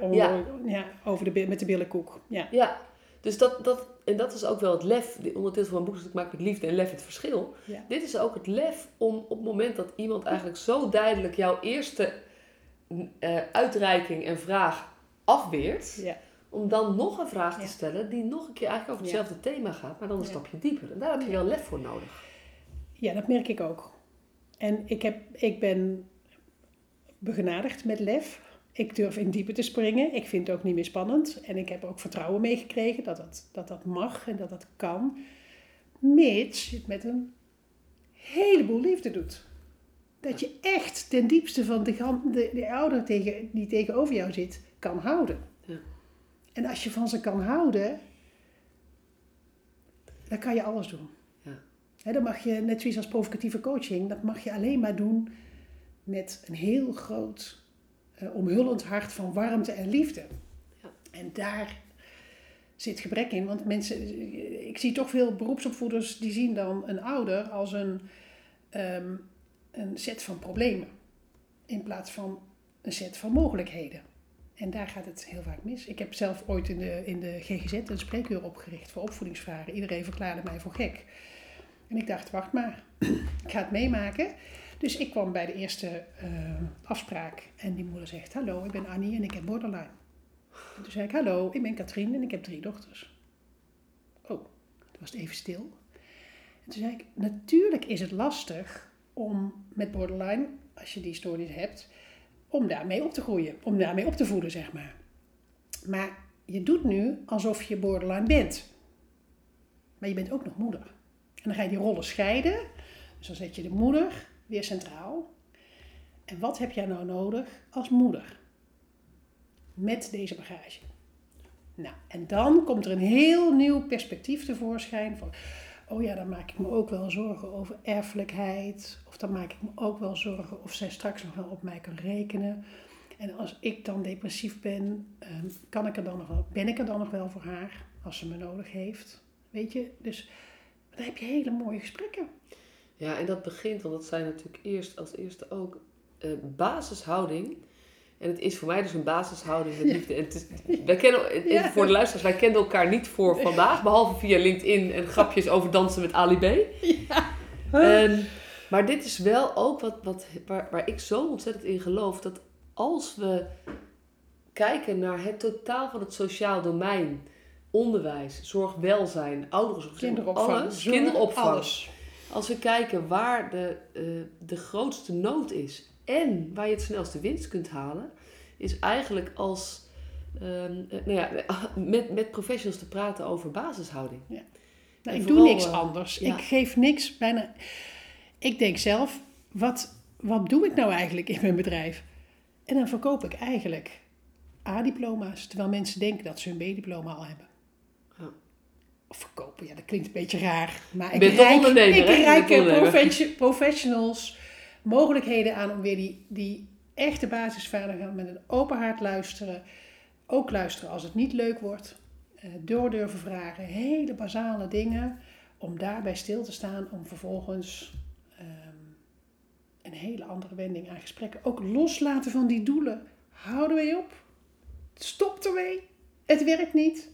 Speaker 2: Ja.
Speaker 3: over de, met de billenkoek? Ja.
Speaker 2: Ja, dus dat, dat, en dat is ook wel het lef. De ondertitel van mijn boek is ik maak met liefde en lef het verschil. Dit is ook het lef om op het moment dat iemand eigenlijk zo duidelijk jouw eerste eh, uitreiking en vraag afweert,
Speaker 3: Ja.
Speaker 2: Om dan nog een vraag te stellen die nog een keer eigenlijk over hetzelfde thema gaat, maar dan een stapje dieper. En daar heb je wel lef voor nodig.
Speaker 3: ja, dat merk ik ook. En ik, heb, ik ben begenadigd met lef. Ik durf in diepe te springen. Ik vind het ook niet meer spannend. En ik heb ook vertrouwen meegekregen dat dat, dat dat mag en dat dat kan. Mits je het met een heleboel liefde doet. Dat je echt ten diepste van de, de, de ouder tegen, die tegenover jou zit, kan houden. En als je van ze kan houden, dan kan je alles doen.
Speaker 2: Ja.
Speaker 3: Dan mag je, net zoals als provocatieve coaching, dat mag je alleen maar doen met een heel groot eh, omhullend hart van warmte en liefde.
Speaker 2: Ja.
Speaker 3: En daar zit gebrek in, want mensen, ik zie toch veel beroepsopvoeders die zien dan een ouder als een, ehm, een set van problemen in plaats van een set van mogelijkheden. En daar gaat het heel vaak mis. Ik heb zelf ooit in de, in de GGZ een spreekuur opgericht voor opvoedingsvragen. Iedereen verklaarde mij voor gek. En ik dacht, wacht maar, ik ga het meemaken. Dus ik kwam bij de eerste eh, afspraak en die moeder zegt, hallo, ik ben Annie en ik heb borderline. En toen zei ik, hallo, ik ben Katrien en ik heb drie dochters. Oh, toen was het even stil. En toen zei ik, natuurlijk is het lastig om met borderline, als je die stoornis hebt, om daarmee op te groeien, om daarmee op te voeden, zeg maar. Maar je doet nu alsof je borderline bent. Maar je bent ook nog moeder. En dan ga je die rollen scheiden. Dus dan zet je de moeder weer centraal. En wat heb jij nou nodig als moeder? Met deze bagage. Nou, en dan komt er een heel nieuw perspectief tevoorschijn. Van, oh ja, dan maak ik me ook wel zorgen over erfelijkheid. Of dan maak ik me ook wel zorgen of zij straks nog wel op mij kan rekenen. En als ik dan depressief ben, ehm, kan ik er dan nog wel, ben ik er dan nog wel voor haar als ze me nodig heeft. Weet je, dus dan heb je hele mooie gesprekken.
Speaker 2: Ja, en dat begint, want dat zijn natuurlijk eerst als eerste ook eh, basishouding. En het is voor mij dus een basishouding met liefde. En het is, wij kennen,
Speaker 3: Ja.
Speaker 2: voor de luisteraars, wij kenden elkaar niet voor vandaag, behalve via LinkedIn en grapjes over dansen met Ali B. En, maar dit is wel ook wat, wat, waar, waar ik zo ontzettend in geloof. Dat als we kijken naar het totaal van het sociaal domein, onderwijs, zorg, welzijn, ouderenzorg,
Speaker 3: Kinderopvang,
Speaker 2: alles, kinderopvang.
Speaker 3: alles.
Speaker 2: Als we kijken waar de, eh, de grootste nood is en waar je het snelste winst kunt halen, is eigenlijk als ehm, eh, nou ja, met, met professionals te praten over basishouding.
Speaker 3: Nou,
Speaker 2: En
Speaker 3: ik
Speaker 2: vooral,
Speaker 3: doe niks
Speaker 2: eh,
Speaker 3: anders.
Speaker 2: ja.
Speaker 3: Ik geef niks bijna. Ik denk zelf, wat, wat doe ik nou eigenlijk in mijn bedrijf? En dan verkoop ik eigenlijk A-diploma's, terwijl mensen denken dat ze hun B-diploma al hebben.
Speaker 2: Ja.
Speaker 3: Of verkopen, ja, dat klinkt een beetje raar. Maar ik
Speaker 2: ondernemer,
Speaker 3: ik profession- professionals mogelijkheden aan om weer die, die echte basisvaardigheden met een open hart luisteren. Ook luisteren als het niet leuk wordt. eh, door durven vragen. Hele basale dingen. Om daarbij stil te staan. Om vervolgens ehm, een hele andere wending aan gesprekken. Ook loslaten van die doelen. Houden wij op. Stop ermee. Het werkt niet.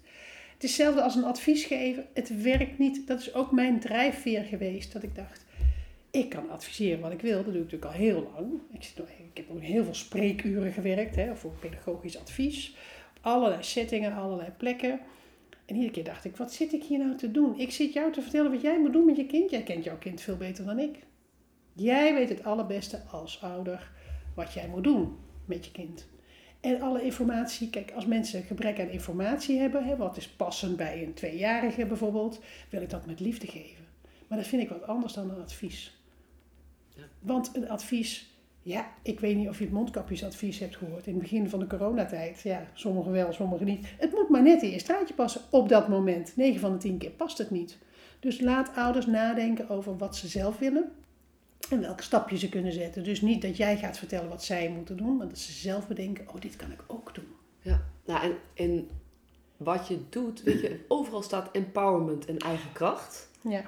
Speaker 3: Het is hetzelfde als een advies geven. Het werkt niet. Dat is ook mijn drijfveer geweest. Dat ik dacht, ik kan adviseren wat ik wil. Dat doe ik natuurlijk al heel lang. Ik, zit, ik heb ook heel veel spreekuren gewerkt. Hè, voor pedagogisch advies. Op allerlei settingen, allerlei plekken. En iedere keer dacht ik, wat zit ik hier nou te doen? Ik zit jou te vertellen wat jij moet doen met je kind. Jij kent jouw kind veel beter dan ik. Jij weet het allerbeste als ouder wat jij moet doen met je kind. En alle informatie, kijk, als mensen gebrek aan informatie hebben, hè, wat is passend bij een tweejarige bijvoorbeeld, wil ik dat met liefde geven. Maar dat vind ik wat anders dan een advies. Want een advies, ja, ik weet niet of je het mondkapjesadvies hebt gehoord in het begin van de coronatijd. Ja, sommigen wel, sommigen niet. Het moet maar net in je straatje passen op dat moment. 9 van de 10 keer past het niet. Dus laat ouders nadenken over wat ze zelf willen en welke stapjes ze kunnen zetten. Dus niet dat jij gaat vertellen wat zij moeten doen, maar dat ze zelf bedenken, oh, dit kan ik ook doen.
Speaker 2: Ja, nou, en, en wat je doet, weet je, overal staat empowerment en eigen kracht.
Speaker 3: Ja,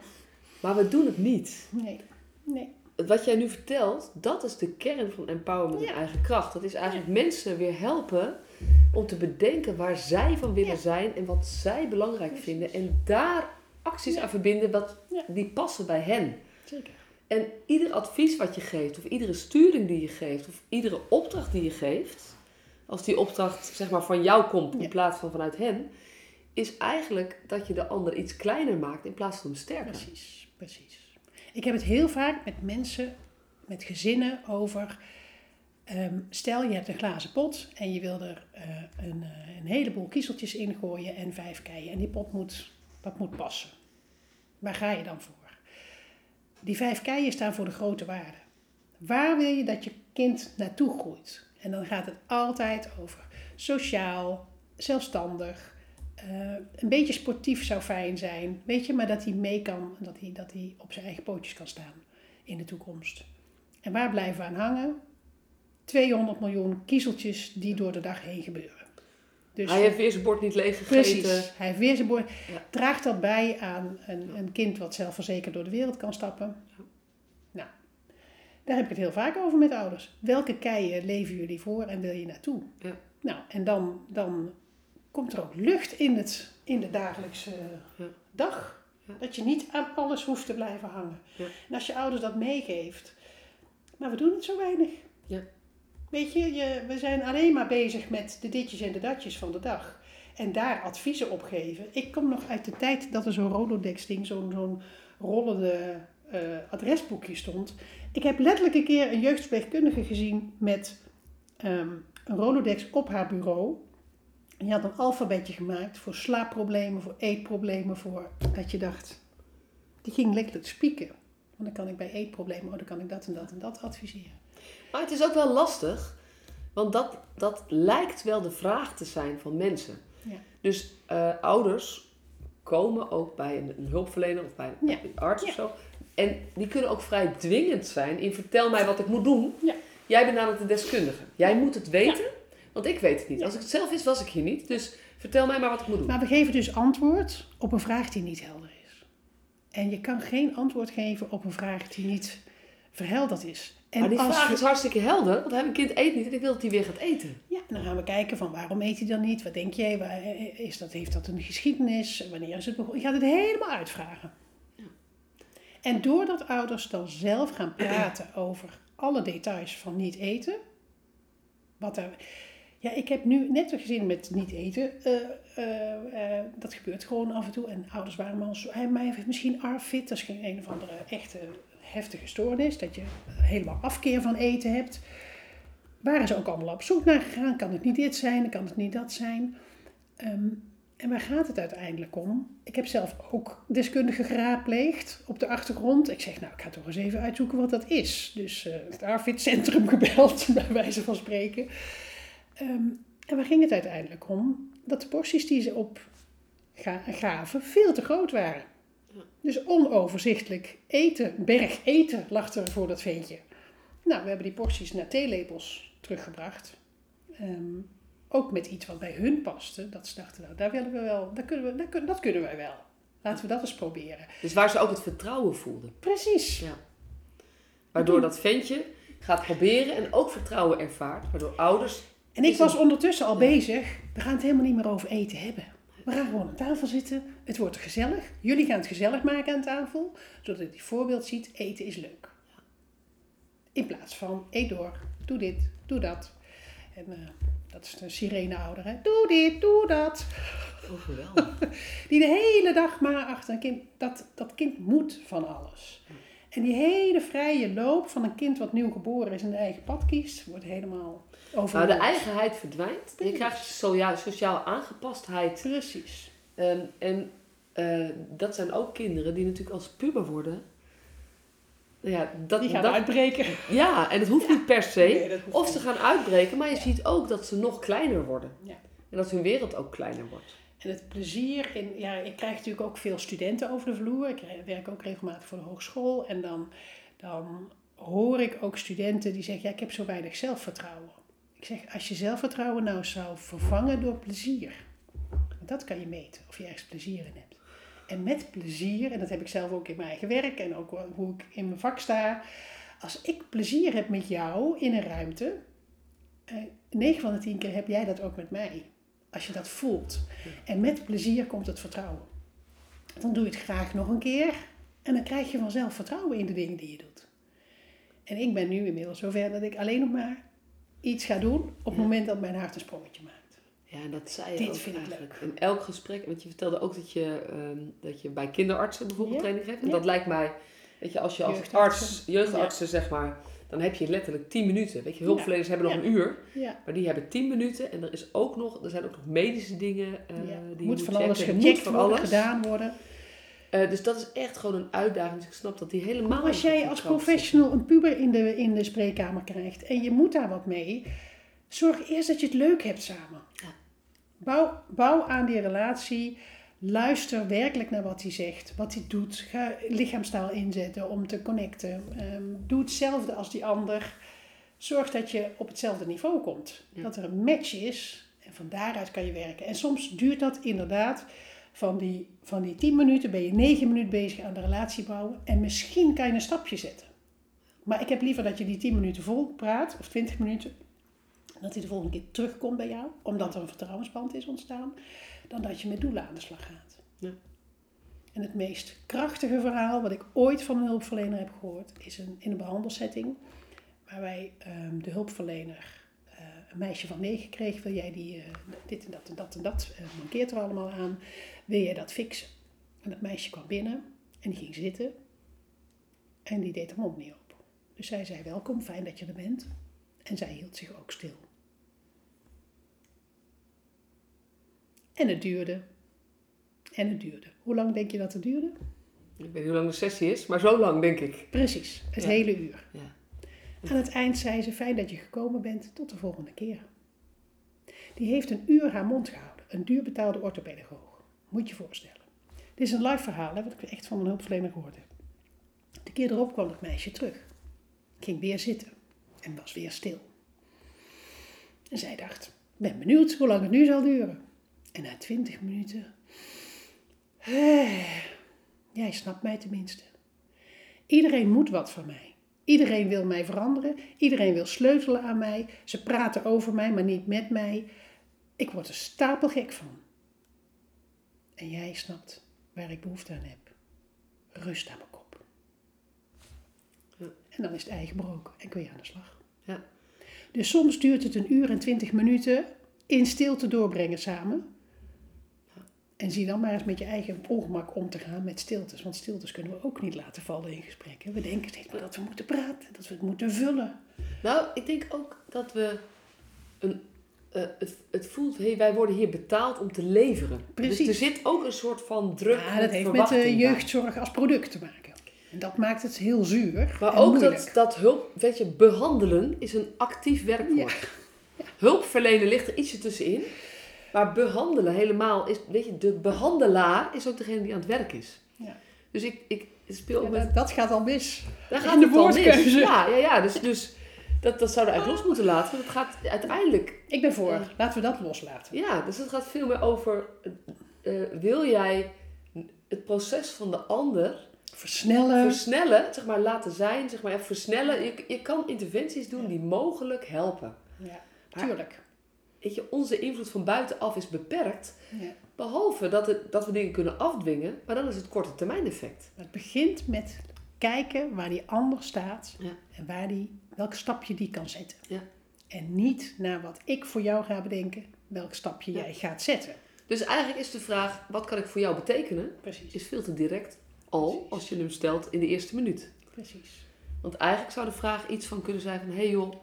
Speaker 2: Maar we doen het niet.
Speaker 3: nee, nee.
Speaker 2: Wat jij nu vertelt, dat is de kern van empowerment en eigen kracht. Dat is eigenlijk mensen weer helpen om te bedenken waar zij van willen
Speaker 3: Ja.
Speaker 2: zijn en wat zij belangrijk
Speaker 3: Precies.
Speaker 2: vinden. En daar acties aan verbinden wat, die passen bij hen.
Speaker 3: Zeker.
Speaker 2: En ieder advies wat je geeft, of iedere sturing die je geeft, of iedere opdracht die je geeft, als die opdracht zeg maar van jou komt in plaats van vanuit hen, is eigenlijk dat je de ander iets kleiner maakt in plaats van hem sterker.
Speaker 3: Precies, precies. Ik heb het heel vaak met mensen, met gezinnen over. ehm, stel je hebt een glazen pot en je wil er eh, een, eh, een heleboel kiezeltjes in gooien en vijf keien. En die pot moet, dat moet passen. Waar ga je dan voor? Die vijf keien staan voor de grote waarde. Waar wil je dat je kind naartoe groeit? En dan gaat het altijd over sociaal, zelfstandig, eh, een beetje sportief zou fijn zijn, weet je, maar dat hij mee kan, dat hij, dat hij op zijn eigen pootjes kan staan in de toekomst. En waar blijven we aan hangen? 200 miljoen kiezeltjes die door de dag heen gebeuren.
Speaker 2: Dus, hij heeft weer zijn bord niet leeg gegeten.
Speaker 3: Precies, hij heeft weer zijn bord. Ja. Draagt dat bij aan een, een kind wat zelfverzekerd door de wereld kan stappen? Ja. Nou, daar heb ik het heel vaak over met ouders. Welke keien leven jullie voor en wil je naartoe? Ja. Nou, en dan, dan komt er ook lucht in, het, in de dagelijkse dag. Dat je niet aan alles hoeft te blijven hangen. En als je ouders dat meegeeft, maar we doen het zo weinig. Ja. Weet je, je, we zijn alleen maar bezig met de ditjes en de datjes van de dag. En daar adviezen op geven. Ik kom nog uit de tijd dat er zo'n Rolodex-ding, zo'n zo'n rollende uh, adresboekje stond. Ik heb letterlijk een keer een jeugdverpleegkundige gezien met ehm, een Rolodex op haar bureau. En die had een alfabetje gemaakt voor slaapproblemen, voor eetproblemen, voor dat je dacht, die ging lekker spieken. Want dan kan ik bij eetproblemen, oh, dan kan ik dat en dat en dat adviseren.
Speaker 2: Maar het is ook wel lastig, want dat, dat lijkt wel de vraag te zijn van mensen. Ja. Dus uh, ouders komen ook bij een, een hulpverlener of bij een, arts of zo. En die kunnen ook vrij dwingend zijn in vertel mij wat ik moet doen. Jij bent namelijk de deskundige. Jij moet het weten, want ik weet het niet. Als ik het zelf wist, was ik hier niet. Dus vertel mij maar wat ik moet doen.
Speaker 3: Maar we geven dus antwoord op een vraag die niet helder is. En je kan geen antwoord geven op een vraag die niet verhelderd is.
Speaker 2: En maar die vraag is hartstikke helder, want een kind eet niet en ik wil dat hij weer gaat eten.
Speaker 3: Ja, dan gaan we kijken van waarom eet hij dan niet? Wat denk jij? Waar, is dat, heeft dat een geschiedenis? Wanneer is het begonnen? Je gaat het helemaal uitvragen. Ja. En doordat ouders dan zelf gaan praten over alle details van niet eten, wat er, ja, ik heb nu net gezien met niet eten. Uh, uh, dat gebeurt gewoon af en toe. En ouders waren maar zo. Hij heeft misschien ARFID, dat is geen een of andere echte heftige stoornis, dat je helemaal afkeer van eten hebt. Waren ze ook allemaal op zoek naar gegaan? Kan het niet dit zijn? Kan het niet dat zijn? Um, en waar gaat het uiteindelijk om? Ik heb zelf ook deskundigen geraadpleegd op de achtergrond. Ik zeg, nou, ik ga toch eens even uitzoeken wat dat is. Dus het ARFID-centrum gebeld, bij wijze van spreken. Um, en waar ging het uiteindelijk om? Dat de porties die ze op gaven veel te groot waren. Dus onoverzichtelijk eten, berg eten lag er voor dat ventje. Nou, we hebben die porties naar theelepels teruggebracht. Ehm, ook met iets wat bij hun paste. Dat ze dachten, nou, daar willen we wel, dat kunnen, we, dat, dat kunnen wij wel. Laten we dat eens proberen.
Speaker 2: Dus waar ze ook het vertrouwen voelden.
Speaker 3: Precies. Ja.
Speaker 2: Waardoor dat ventje gaat proberen en ook vertrouwen ervaart. Waardoor ouders...
Speaker 3: En ik was ondertussen al bezig. We gaan het helemaal niet meer over eten hebben. We gaan gewoon aan tafel zitten. Het wordt gezellig. Jullie gaan het gezellig maken aan tafel. Zodat je die voorbeeld ziet. Eten is leuk. In plaats van eet door. Doe dit. Doe dat. En uh, dat is de sirene-ouder. Hè? Doe dit. Doe dat.
Speaker 2: Oh,
Speaker 3: die de hele dag maar achter een kind. Dat, dat kind moet van alles. En die hele vrije loop van een kind wat nieuw geboren is en de eigen pad kiest, wordt helemaal
Speaker 2: nou, de eigenheid verdwijnt. Je krijgt sociaal aangepastheid.
Speaker 3: Precies.
Speaker 2: Um, en uh, dat zijn ook kinderen die natuurlijk als puber worden.
Speaker 3: Ja, dat, die gaan dat, uitbreken.
Speaker 2: Ja, en het hoeft niet per se. of ze gaan uitbreken, maar je ziet ook dat ze nog kleiner worden. Ja. En dat hun wereld ook kleiner wordt.
Speaker 3: En het plezier in, ja, ik krijg natuurlijk ook veel studenten over de vloer. Ik werk ook regelmatig voor de hogeschool. En dan, dan hoor ik ook studenten die zeggen: Ja, ik heb zo weinig zelfvertrouwen. Ik zeg, als je zelfvertrouwen nou zou vervangen door plezier, dat kan je meten, of je ergens plezier in hebt. En met plezier, en dat heb ik zelf ook in mijn eigen werk en ook hoe ik in mijn vak sta. Als ik plezier heb met jou in een ruimte, eh, 9 van de 10 keer heb jij dat ook met mij. Als je dat voelt. En met plezier komt het vertrouwen. Dan doe je het graag nog een keer. En dan krijg je vanzelf vertrouwen in de dingen die je doet. En ik ben nu inmiddels zover dat ik alleen nog maar iets ga doen op het moment dat mijn hart een sprongetje maakt.
Speaker 2: Ja, en dat zei je Dit ook vind ik leuk. In elk gesprek, want je vertelde ook dat je, um, dat je bij kinderartsen bijvoorbeeld training geeft. En dat lijkt mij, weet je, als je als arts, jeugdartsen zeg maar, dan heb je letterlijk 10 minuten. Weet je, hulpverleners hebben nog een uur, maar die hebben 10 minuten. En er, is ook nog, er zijn ook nog medische dingen uh, die
Speaker 3: moet van alles gecheckt worden, alles. gedaan worden.
Speaker 2: Eh, dus dat is echt gewoon een uitdaging. Dus ik snap dat die helemaal...
Speaker 3: Maar als jij als professional een puber in de, in de spreekkamer krijgt en je moet daar wat mee, zorg eerst dat je het leuk hebt samen.
Speaker 2: Ja.
Speaker 3: Bouw, bouw aan die relatie. Luister werkelijk naar wat hij zegt, wat hij doet. Ga lichaamstaal inzetten om te connecten. Ehm, doe hetzelfde als die ander. Zorg dat je op hetzelfde niveau komt.
Speaker 2: Ja.
Speaker 3: Dat er een match is en van daaruit kan je werken. En soms duurt dat inderdaad van die, van die 10 minuten ben je 9 minuten bezig aan de relatie bouwen. En misschien kan je een stapje zetten. Maar ik heb liever dat je die 10 minuten vol praat, of 20 minuten. Dat hij de volgende keer terugkomt bij jou, omdat er een vertrouwensband is ontstaan. Dan dat je met doelen aan de slag gaat.
Speaker 2: Ja.
Speaker 3: En het meest krachtige verhaal wat ik ooit van een hulpverlener heb gehoord, is een, in een behandelsetting. Waarbij ehm, de hulpverlener een meisje van negen kreeg. Wil jij die, eh, dit en dat en dat en dat, eh, mankeert er allemaal aan. Wil jij dat fixen? En dat meisje kwam binnen en die ging zitten. En die deed haar mond niet open. Dus zij zei welkom, fijn dat je er bent. En zij hield zich ook stil. En het duurde. En het duurde. Hoe lang denk je dat het duurde?
Speaker 2: Ik weet niet hoe lang de sessie is, maar zo lang denk ik.
Speaker 3: Precies, het
Speaker 2: Ja.
Speaker 3: hele uur.
Speaker 2: Ja.
Speaker 3: Aan het eind zei ze, fijn dat je gekomen bent, tot de volgende keer. Die heeft een uur haar mond gehouden. Een duurbetaalde orthopedagoog. Moet je voorstellen. Dit is een live verhaal, hè, wat ik echt van een hulpverlener gehoord heb. De keer erop kwam het meisje terug. Ging weer zitten. En was weer stil. En zij dacht, ben benieuwd hoe lang het nu zal duren. En na twintig minuten... "Eh, Jij snapt mij tenminste. Iedereen moet wat van mij. Iedereen wil mij veranderen. Iedereen wil sleutelen aan mij. Ze praten over mij, maar niet met mij. Ik word er stapelgek van. En jij snapt waar ik behoefte aan heb. Rust aan mijn kop.
Speaker 2: Ja.
Speaker 3: En dan is het ei gebroken en kun je aan de slag.
Speaker 2: Ja.
Speaker 3: Dus soms duurt het een uur en twintig minuten in stilte doorbrengen samen. En zie dan maar eens met je eigen ongemak om te gaan met stiltes. Want stiltes kunnen we ook niet laten vallen in gesprekken. We denken steeds maar dat we moeten praten, dat we het moeten vullen.
Speaker 2: Nou, ik denk ook dat we een, eh, het, het voelt, hey, wij worden hier betaald om te leveren.
Speaker 3: Precies.
Speaker 2: Dus er zit ook een soort van druk.
Speaker 3: Ja, dat heeft met de
Speaker 2: bij.
Speaker 3: jeugdzorg als product te maken. En dat maakt het heel zuur.
Speaker 2: Maar ook
Speaker 3: moeilijk.
Speaker 2: dat, dat hulp, weet je, behandelen is een actief werkwoord. Hulpverlenen ligt er ietsje tussenin. Maar behandelen helemaal is, weet je, de behandelaar is ook degene die aan het werk is.
Speaker 3: Ja.
Speaker 2: Dus ik, ik speel ook
Speaker 3: Ja,
Speaker 2: met
Speaker 3: dat, dat gaat al mis.
Speaker 2: Daar
Speaker 3: In
Speaker 2: gaat
Speaker 3: de
Speaker 2: al mis.
Speaker 3: woordkeuze.
Speaker 2: Ja, ja, ja. Dus, dus dat, dat zouden we eigenlijk los moeten laten. Want het gaat uiteindelijk...
Speaker 3: Ik ben voor. Laten we dat loslaten.
Speaker 2: Ja, dus het gaat veel meer over... eh, wil jij het proces van de ander
Speaker 3: Versnellen.
Speaker 2: versnellen, zeg maar laten zijn, zeg maar ja, versnellen. Je, je kan interventies doen die mogelijk helpen.
Speaker 3: ja,
Speaker 2: Maar-
Speaker 3: tuurlijk.
Speaker 2: Weet je, onze invloed van buitenaf is beperkt.
Speaker 3: Ja.
Speaker 2: Behalve dat, het, dat we dingen kunnen afdwingen, maar dan is het korte termijn effect.
Speaker 3: Het begint met kijken waar die ander staat
Speaker 2: Ja.
Speaker 3: en waar die, welk stapje die kan zetten.
Speaker 2: Ja.
Speaker 3: En niet naar wat ik voor jou ga bedenken, welk stapje jij gaat zetten.
Speaker 2: Dus eigenlijk is de vraag, wat kan ik voor jou betekenen?
Speaker 3: Precies.
Speaker 2: Is veel te direct al als je hem stelt in de eerste minuut.
Speaker 3: Precies.
Speaker 2: Want eigenlijk zou de vraag iets van kunnen zijn van... Hé hey joh,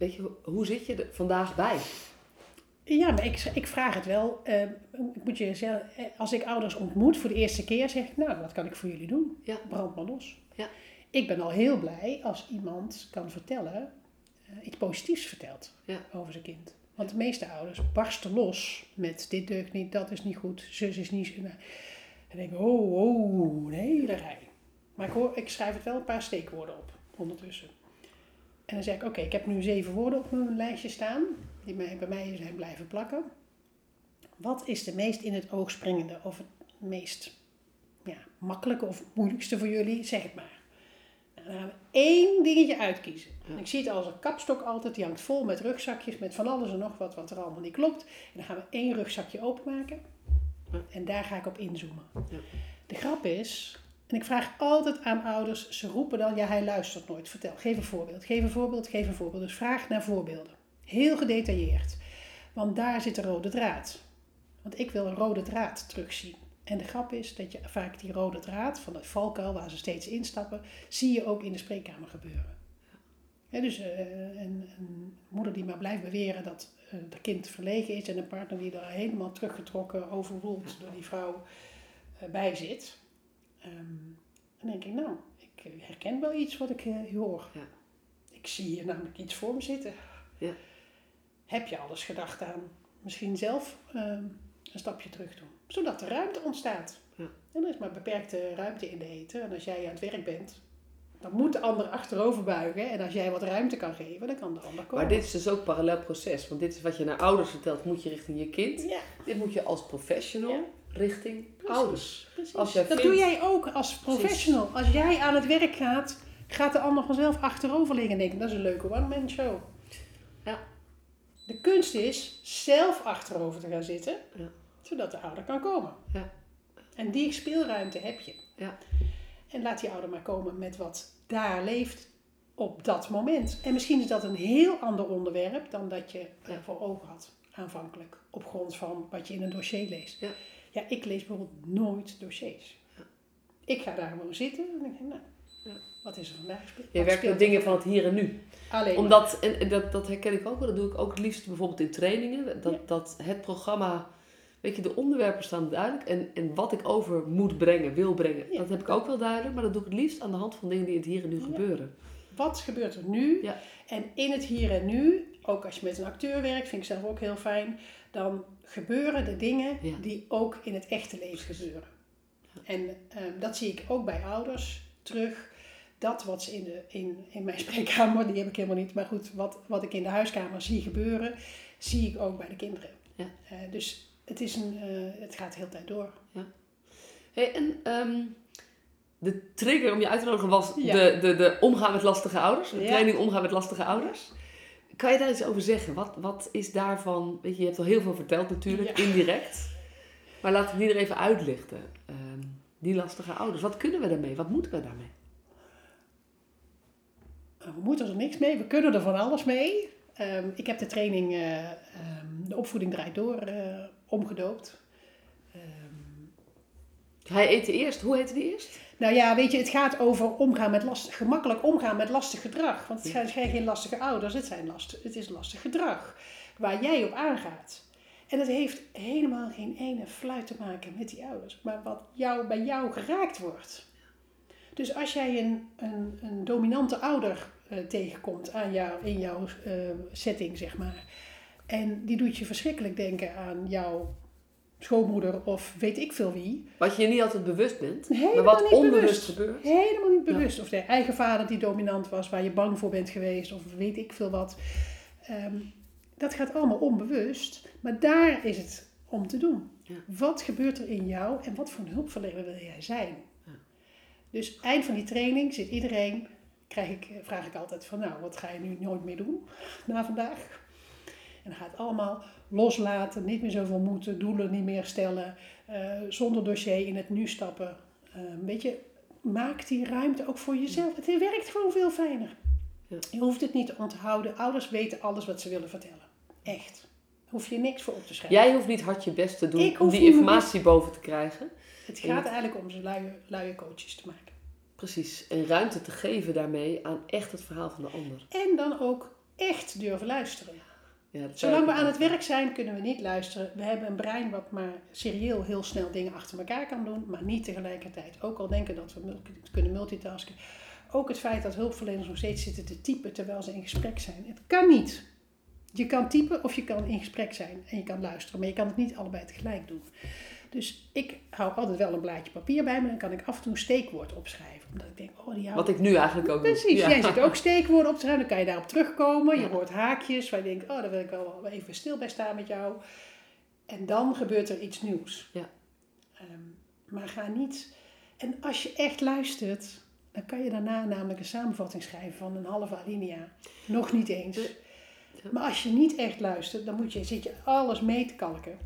Speaker 2: weet je, hoe zit je er vandaag bij?
Speaker 3: Ja, maar ik, ik vraag het wel. Eh, ik moet je zeggen, eh, als ik ouders ontmoet voor de eerste keer, zeg ik, nou, wat kan ik voor jullie doen?
Speaker 2: Ja.
Speaker 3: Brand maar los.
Speaker 2: Ja.
Speaker 3: Ik ben al heel blij als iemand kan vertellen, eh, iets positiefs vertelt
Speaker 2: Ja.
Speaker 3: over zijn kind. Want de meeste ouders barsten los met dit deugt niet, dat is niet goed, zus is niet... zo- nou, En denk ik, oh, oh, een hele rij. Maar ik, hoor, ik schrijf het wel een paar steekwoorden op ondertussen. En dan zeg ik, oké, ik heb nu zeven woorden op mijn lijstje staan, die bij mij zijn blijven plakken. Wat is de meest in het oog springende of het meest ja, makkelijke of moeilijkste voor jullie? Zeg het maar. Nou, dan gaan we één dingetje uitkiezen.
Speaker 2: Ja.
Speaker 3: Ik zie het als een kapstok altijd, die hangt vol met rugzakjes, met van alles en nog wat, wat er allemaal niet klopt. En dan gaan we één rugzakje openmaken en daar ga ik op inzoomen.
Speaker 2: Ja.
Speaker 3: De grap is, en ik vraag altijd aan ouders, ze roepen dan, ja hij luistert nooit. Vertel, geef een voorbeeld, geef een voorbeeld, geef een voorbeeld. Dus vraag naar voorbeelden. Heel gedetailleerd. Want daar zit de rode draad. Want ik wil een rode draad terugzien. En de grap is dat je vaak die rode draad van het valkuil waar ze steeds instappen, zie je ook in de spreekkamer gebeuren. Dus eh, een, een moeder die maar blijft beweren dat eh het kind verlegen is en een partner die er helemaal teruggetrokken, overroeld door die vrouw eh, bij zit, ehm, dan denk ik, nou, ik eh, herken wel iets wat ik eh, hoor.
Speaker 2: Ja.
Speaker 3: Ik zie hier namelijk iets voor me zitten.
Speaker 2: Ja.
Speaker 3: Heb je alles gedacht aan misschien zelf ehm, een stapje terug doen, zodat er ruimte ontstaat.
Speaker 2: Ja.
Speaker 3: En er is maar beperkte ruimte in de eten. En als jij aan het werk bent, dan moet de ander achterover buigen. En als jij wat ruimte kan geven, dan kan de ander komen.
Speaker 2: Maar dit is dus ook een parallel proces. Want dit is wat je naar ouders vertelt, moet je richting je kind.
Speaker 3: Ja,
Speaker 2: Dit moet je als professional. Richting
Speaker 3: precies,
Speaker 2: ouders.
Speaker 3: precies.
Speaker 2: Als jij
Speaker 3: dat
Speaker 2: vindt-
Speaker 3: doe jij ook als professional. Als jij aan het werk gaat, gaat de ander vanzelf achterover liggen en denken, dat is een leuke one-man show.
Speaker 2: Ja.
Speaker 3: De kunst is zelf achterover te gaan zitten,
Speaker 2: Ja.
Speaker 3: zodat de ouder kan komen.
Speaker 2: Ja.
Speaker 3: En die speelruimte heb je.
Speaker 2: Ja.
Speaker 3: En laat die ouder maar komen met wat daar leeft op dat moment. En misschien is dat een heel ander onderwerp dan dat je
Speaker 2: Ja.
Speaker 3: voor ogen had aanvankelijk. Op grond van wat je in een dossier leest.
Speaker 2: Ja.
Speaker 3: Ja, ik lees bijvoorbeeld nooit dossiers.
Speaker 2: Ja.
Speaker 3: Ik ga daar gewoon zitten en denk ik, nou,
Speaker 2: Ja.
Speaker 3: wat is er vandaag gespeeld?
Speaker 2: Je werkt met dingen van het hier en nu.
Speaker 3: Alleen
Speaker 2: Omdat, en en dat, dat herken ik ook wel, dat doe ik ook het liefst bijvoorbeeld in trainingen. Dat,
Speaker 3: Ja.
Speaker 2: dat het programma, weet je, de onderwerpen staan duidelijk. En, en wat ik over moet brengen, wil brengen,
Speaker 3: Ja.
Speaker 2: dat heb ik ook wel duidelijk. Maar dat doe ik het liefst aan de hand van dingen die in het hier en nu
Speaker 3: Ja.
Speaker 2: gebeuren.
Speaker 3: wat gebeurt er nu?
Speaker 2: Ja.
Speaker 3: En in het hier en nu, ook als je met een acteur werkt, vind ik zelf ook heel fijn, dan gebeuren de dingen
Speaker 2: Ja.
Speaker 3: die ook in het echte leven gebeuren. En ehm, dat zie ik ook bij ouders terug. Dat wat ze in, de, in, in mijn spreekkamer, die heb ik helemaal niet, maar goed, wat, wat ik in de huiskamer zie gebeuren, zie ik ook bij de kinderen.
Speaker 2: Ja.
Speaker 3: Eh, dus het, is een, eh, het gaat de hele tijd door.
Speaker 2: Hey, en ehm, de trigger om je uit te nodigen was
Speaker 3: Ja.
Speaker 2: de, de, de omgaan met lastige ouders. De
Speaker 3: Ja.
Speaker 2: training omgaan met lastige ouders. Kan je daar iets over zeggen? Wat, wat is daarvan... Weet je, je hebt al heel veel verteld natuurlijk,
Speaker 3: Ja.
Speaker 2: indirect. Maar laat ik die er even uitlichten. Ehm, die lastige ouders. Wat kunnen we daarmee? Wat moeten we daarmee?
Speaker 3: Nou, We moeten er niks mee, we kunnen er van alles mee. Ehm, ik heb de training eh, ehm, De opvoeding draait door eh, omgedoopt.
Speaker 2: Hij eet de eerst. Hoe heette die eerst?
Speaker 3: Nou ja, weet je, het gaat over omgaan met lastig, gemakkelijk omgaan met lastig gedrag. Want het zijn geen lastige ouders, het, zijn last, het is lastig gedrag waar jij op aangaat. En het heeft helemaal geen ene fluit te maken met die ouders, maar wat jou, bij jou geraakt wordt. Dus als jij een, een, een dominante ouder eh, tegenkomt aan jou, in jouw eh, setting, zeg maar, en die doet je verschrikkelijk denken aan jouw schoonmoeder of weet ik veel wie,
Speaker 2: Wat je niet altijd bewust bent.
Speaker 3: Helemaal
Speaker 2: maar wat onbewust
Speaker 3: bewust.
Speaker 2: gebeurt.
Speaker 3: Helemaal niet bewust. Of de eigen vader die dominant was, waar je bang voor bent geweest, of weet ik veel wat. Ehm, dat gaat allemaal onbewust, maar daar is het om te doen.
Speaker 2: Ja.
Speaker 3: Wat gebeurt er in jou en wat voor een hulpverlener wil jij zijn?
Speaker 2: Ja.
Speaker 3: Dus eind van die training zit iedereen, krijg ik, vraag ik altijd van nou, wat ga je nu nooit meer doen na vandaag? En dan gaat het allemaal loslaten, niet meer zoveel moeten, doelen niet meer stellen, eh, zonder dossier in het nu stappen. Eh, weet je, maak die ruimte ook voor jezelf. Het werkt gewoon veel fijner.
Speaker 2: Ja.
Speaker 3: Je hoeft het niet te onthouden. Ouders weten alles wat ze willen vertellen. Echt. Daar hoef je niks voor op te schrijven.
Speaker 2: Jij hoeft niet hard je best te doen om die
Speaker 3: niet
Speaker 2: informatie boven te krijgen.
Speaker 3: Het gaat eigenlijk om ze luie, luie coaches te maken.
Speaker 2: Precies. En ruimte te geven daarmee aan echt het verhaal van de ander.
Speaker 3: En dan ook echt durven luisteren.
Speaker 2: Ja,
Speaker 3: Zolang we aan het werk zijn, kunnen we niet luisteren. We hebben een brein wat maar serieel heel snel dingen achter elkaar kan doen, maar niet tegelijkertijd. Ook al denken dat we kunnen multitasken. Ook het feit dat hulpverleners nog steeds zitten te typen terwijl ze in gesprek zijn. Het kan niet. Je kan typen of je kan in gesprek zijn en je kan luisteren, maar je kan het niet allebei tegelijk doen. Dus ik hou altijd wel een blaadje papier bij me, dan kan ik af en toe een steekwoord opschrijven. Omdat ik denk, oh die
Speaker 2: Wat ik nu eigenlijk ook doe.
Speaker 3: Precies,
Speaker 2: Ja.
Speaker 3: jij zit ook steekwoorden op te schrijven, dan kan je daarop terugkomen. Je
Speaker 2: Ja.
Speaker 3: hoort haakjes waar je denkt, oh daar wil ik wel even stil bij staan met jou. En dan gebeurt er iets nieuws.
Speaker 2: Ja.
Speaker 3: Ehm, maar ga niet... En als je echt luistert, dan kan je daarna namelijk een samenvatting schrijven van een halve alinea. Nog niet eens.
Speaker 2: Ja.
Speaker 3: Maar als je niet echt luistert, dan moet je, zit je alles mee te kalken.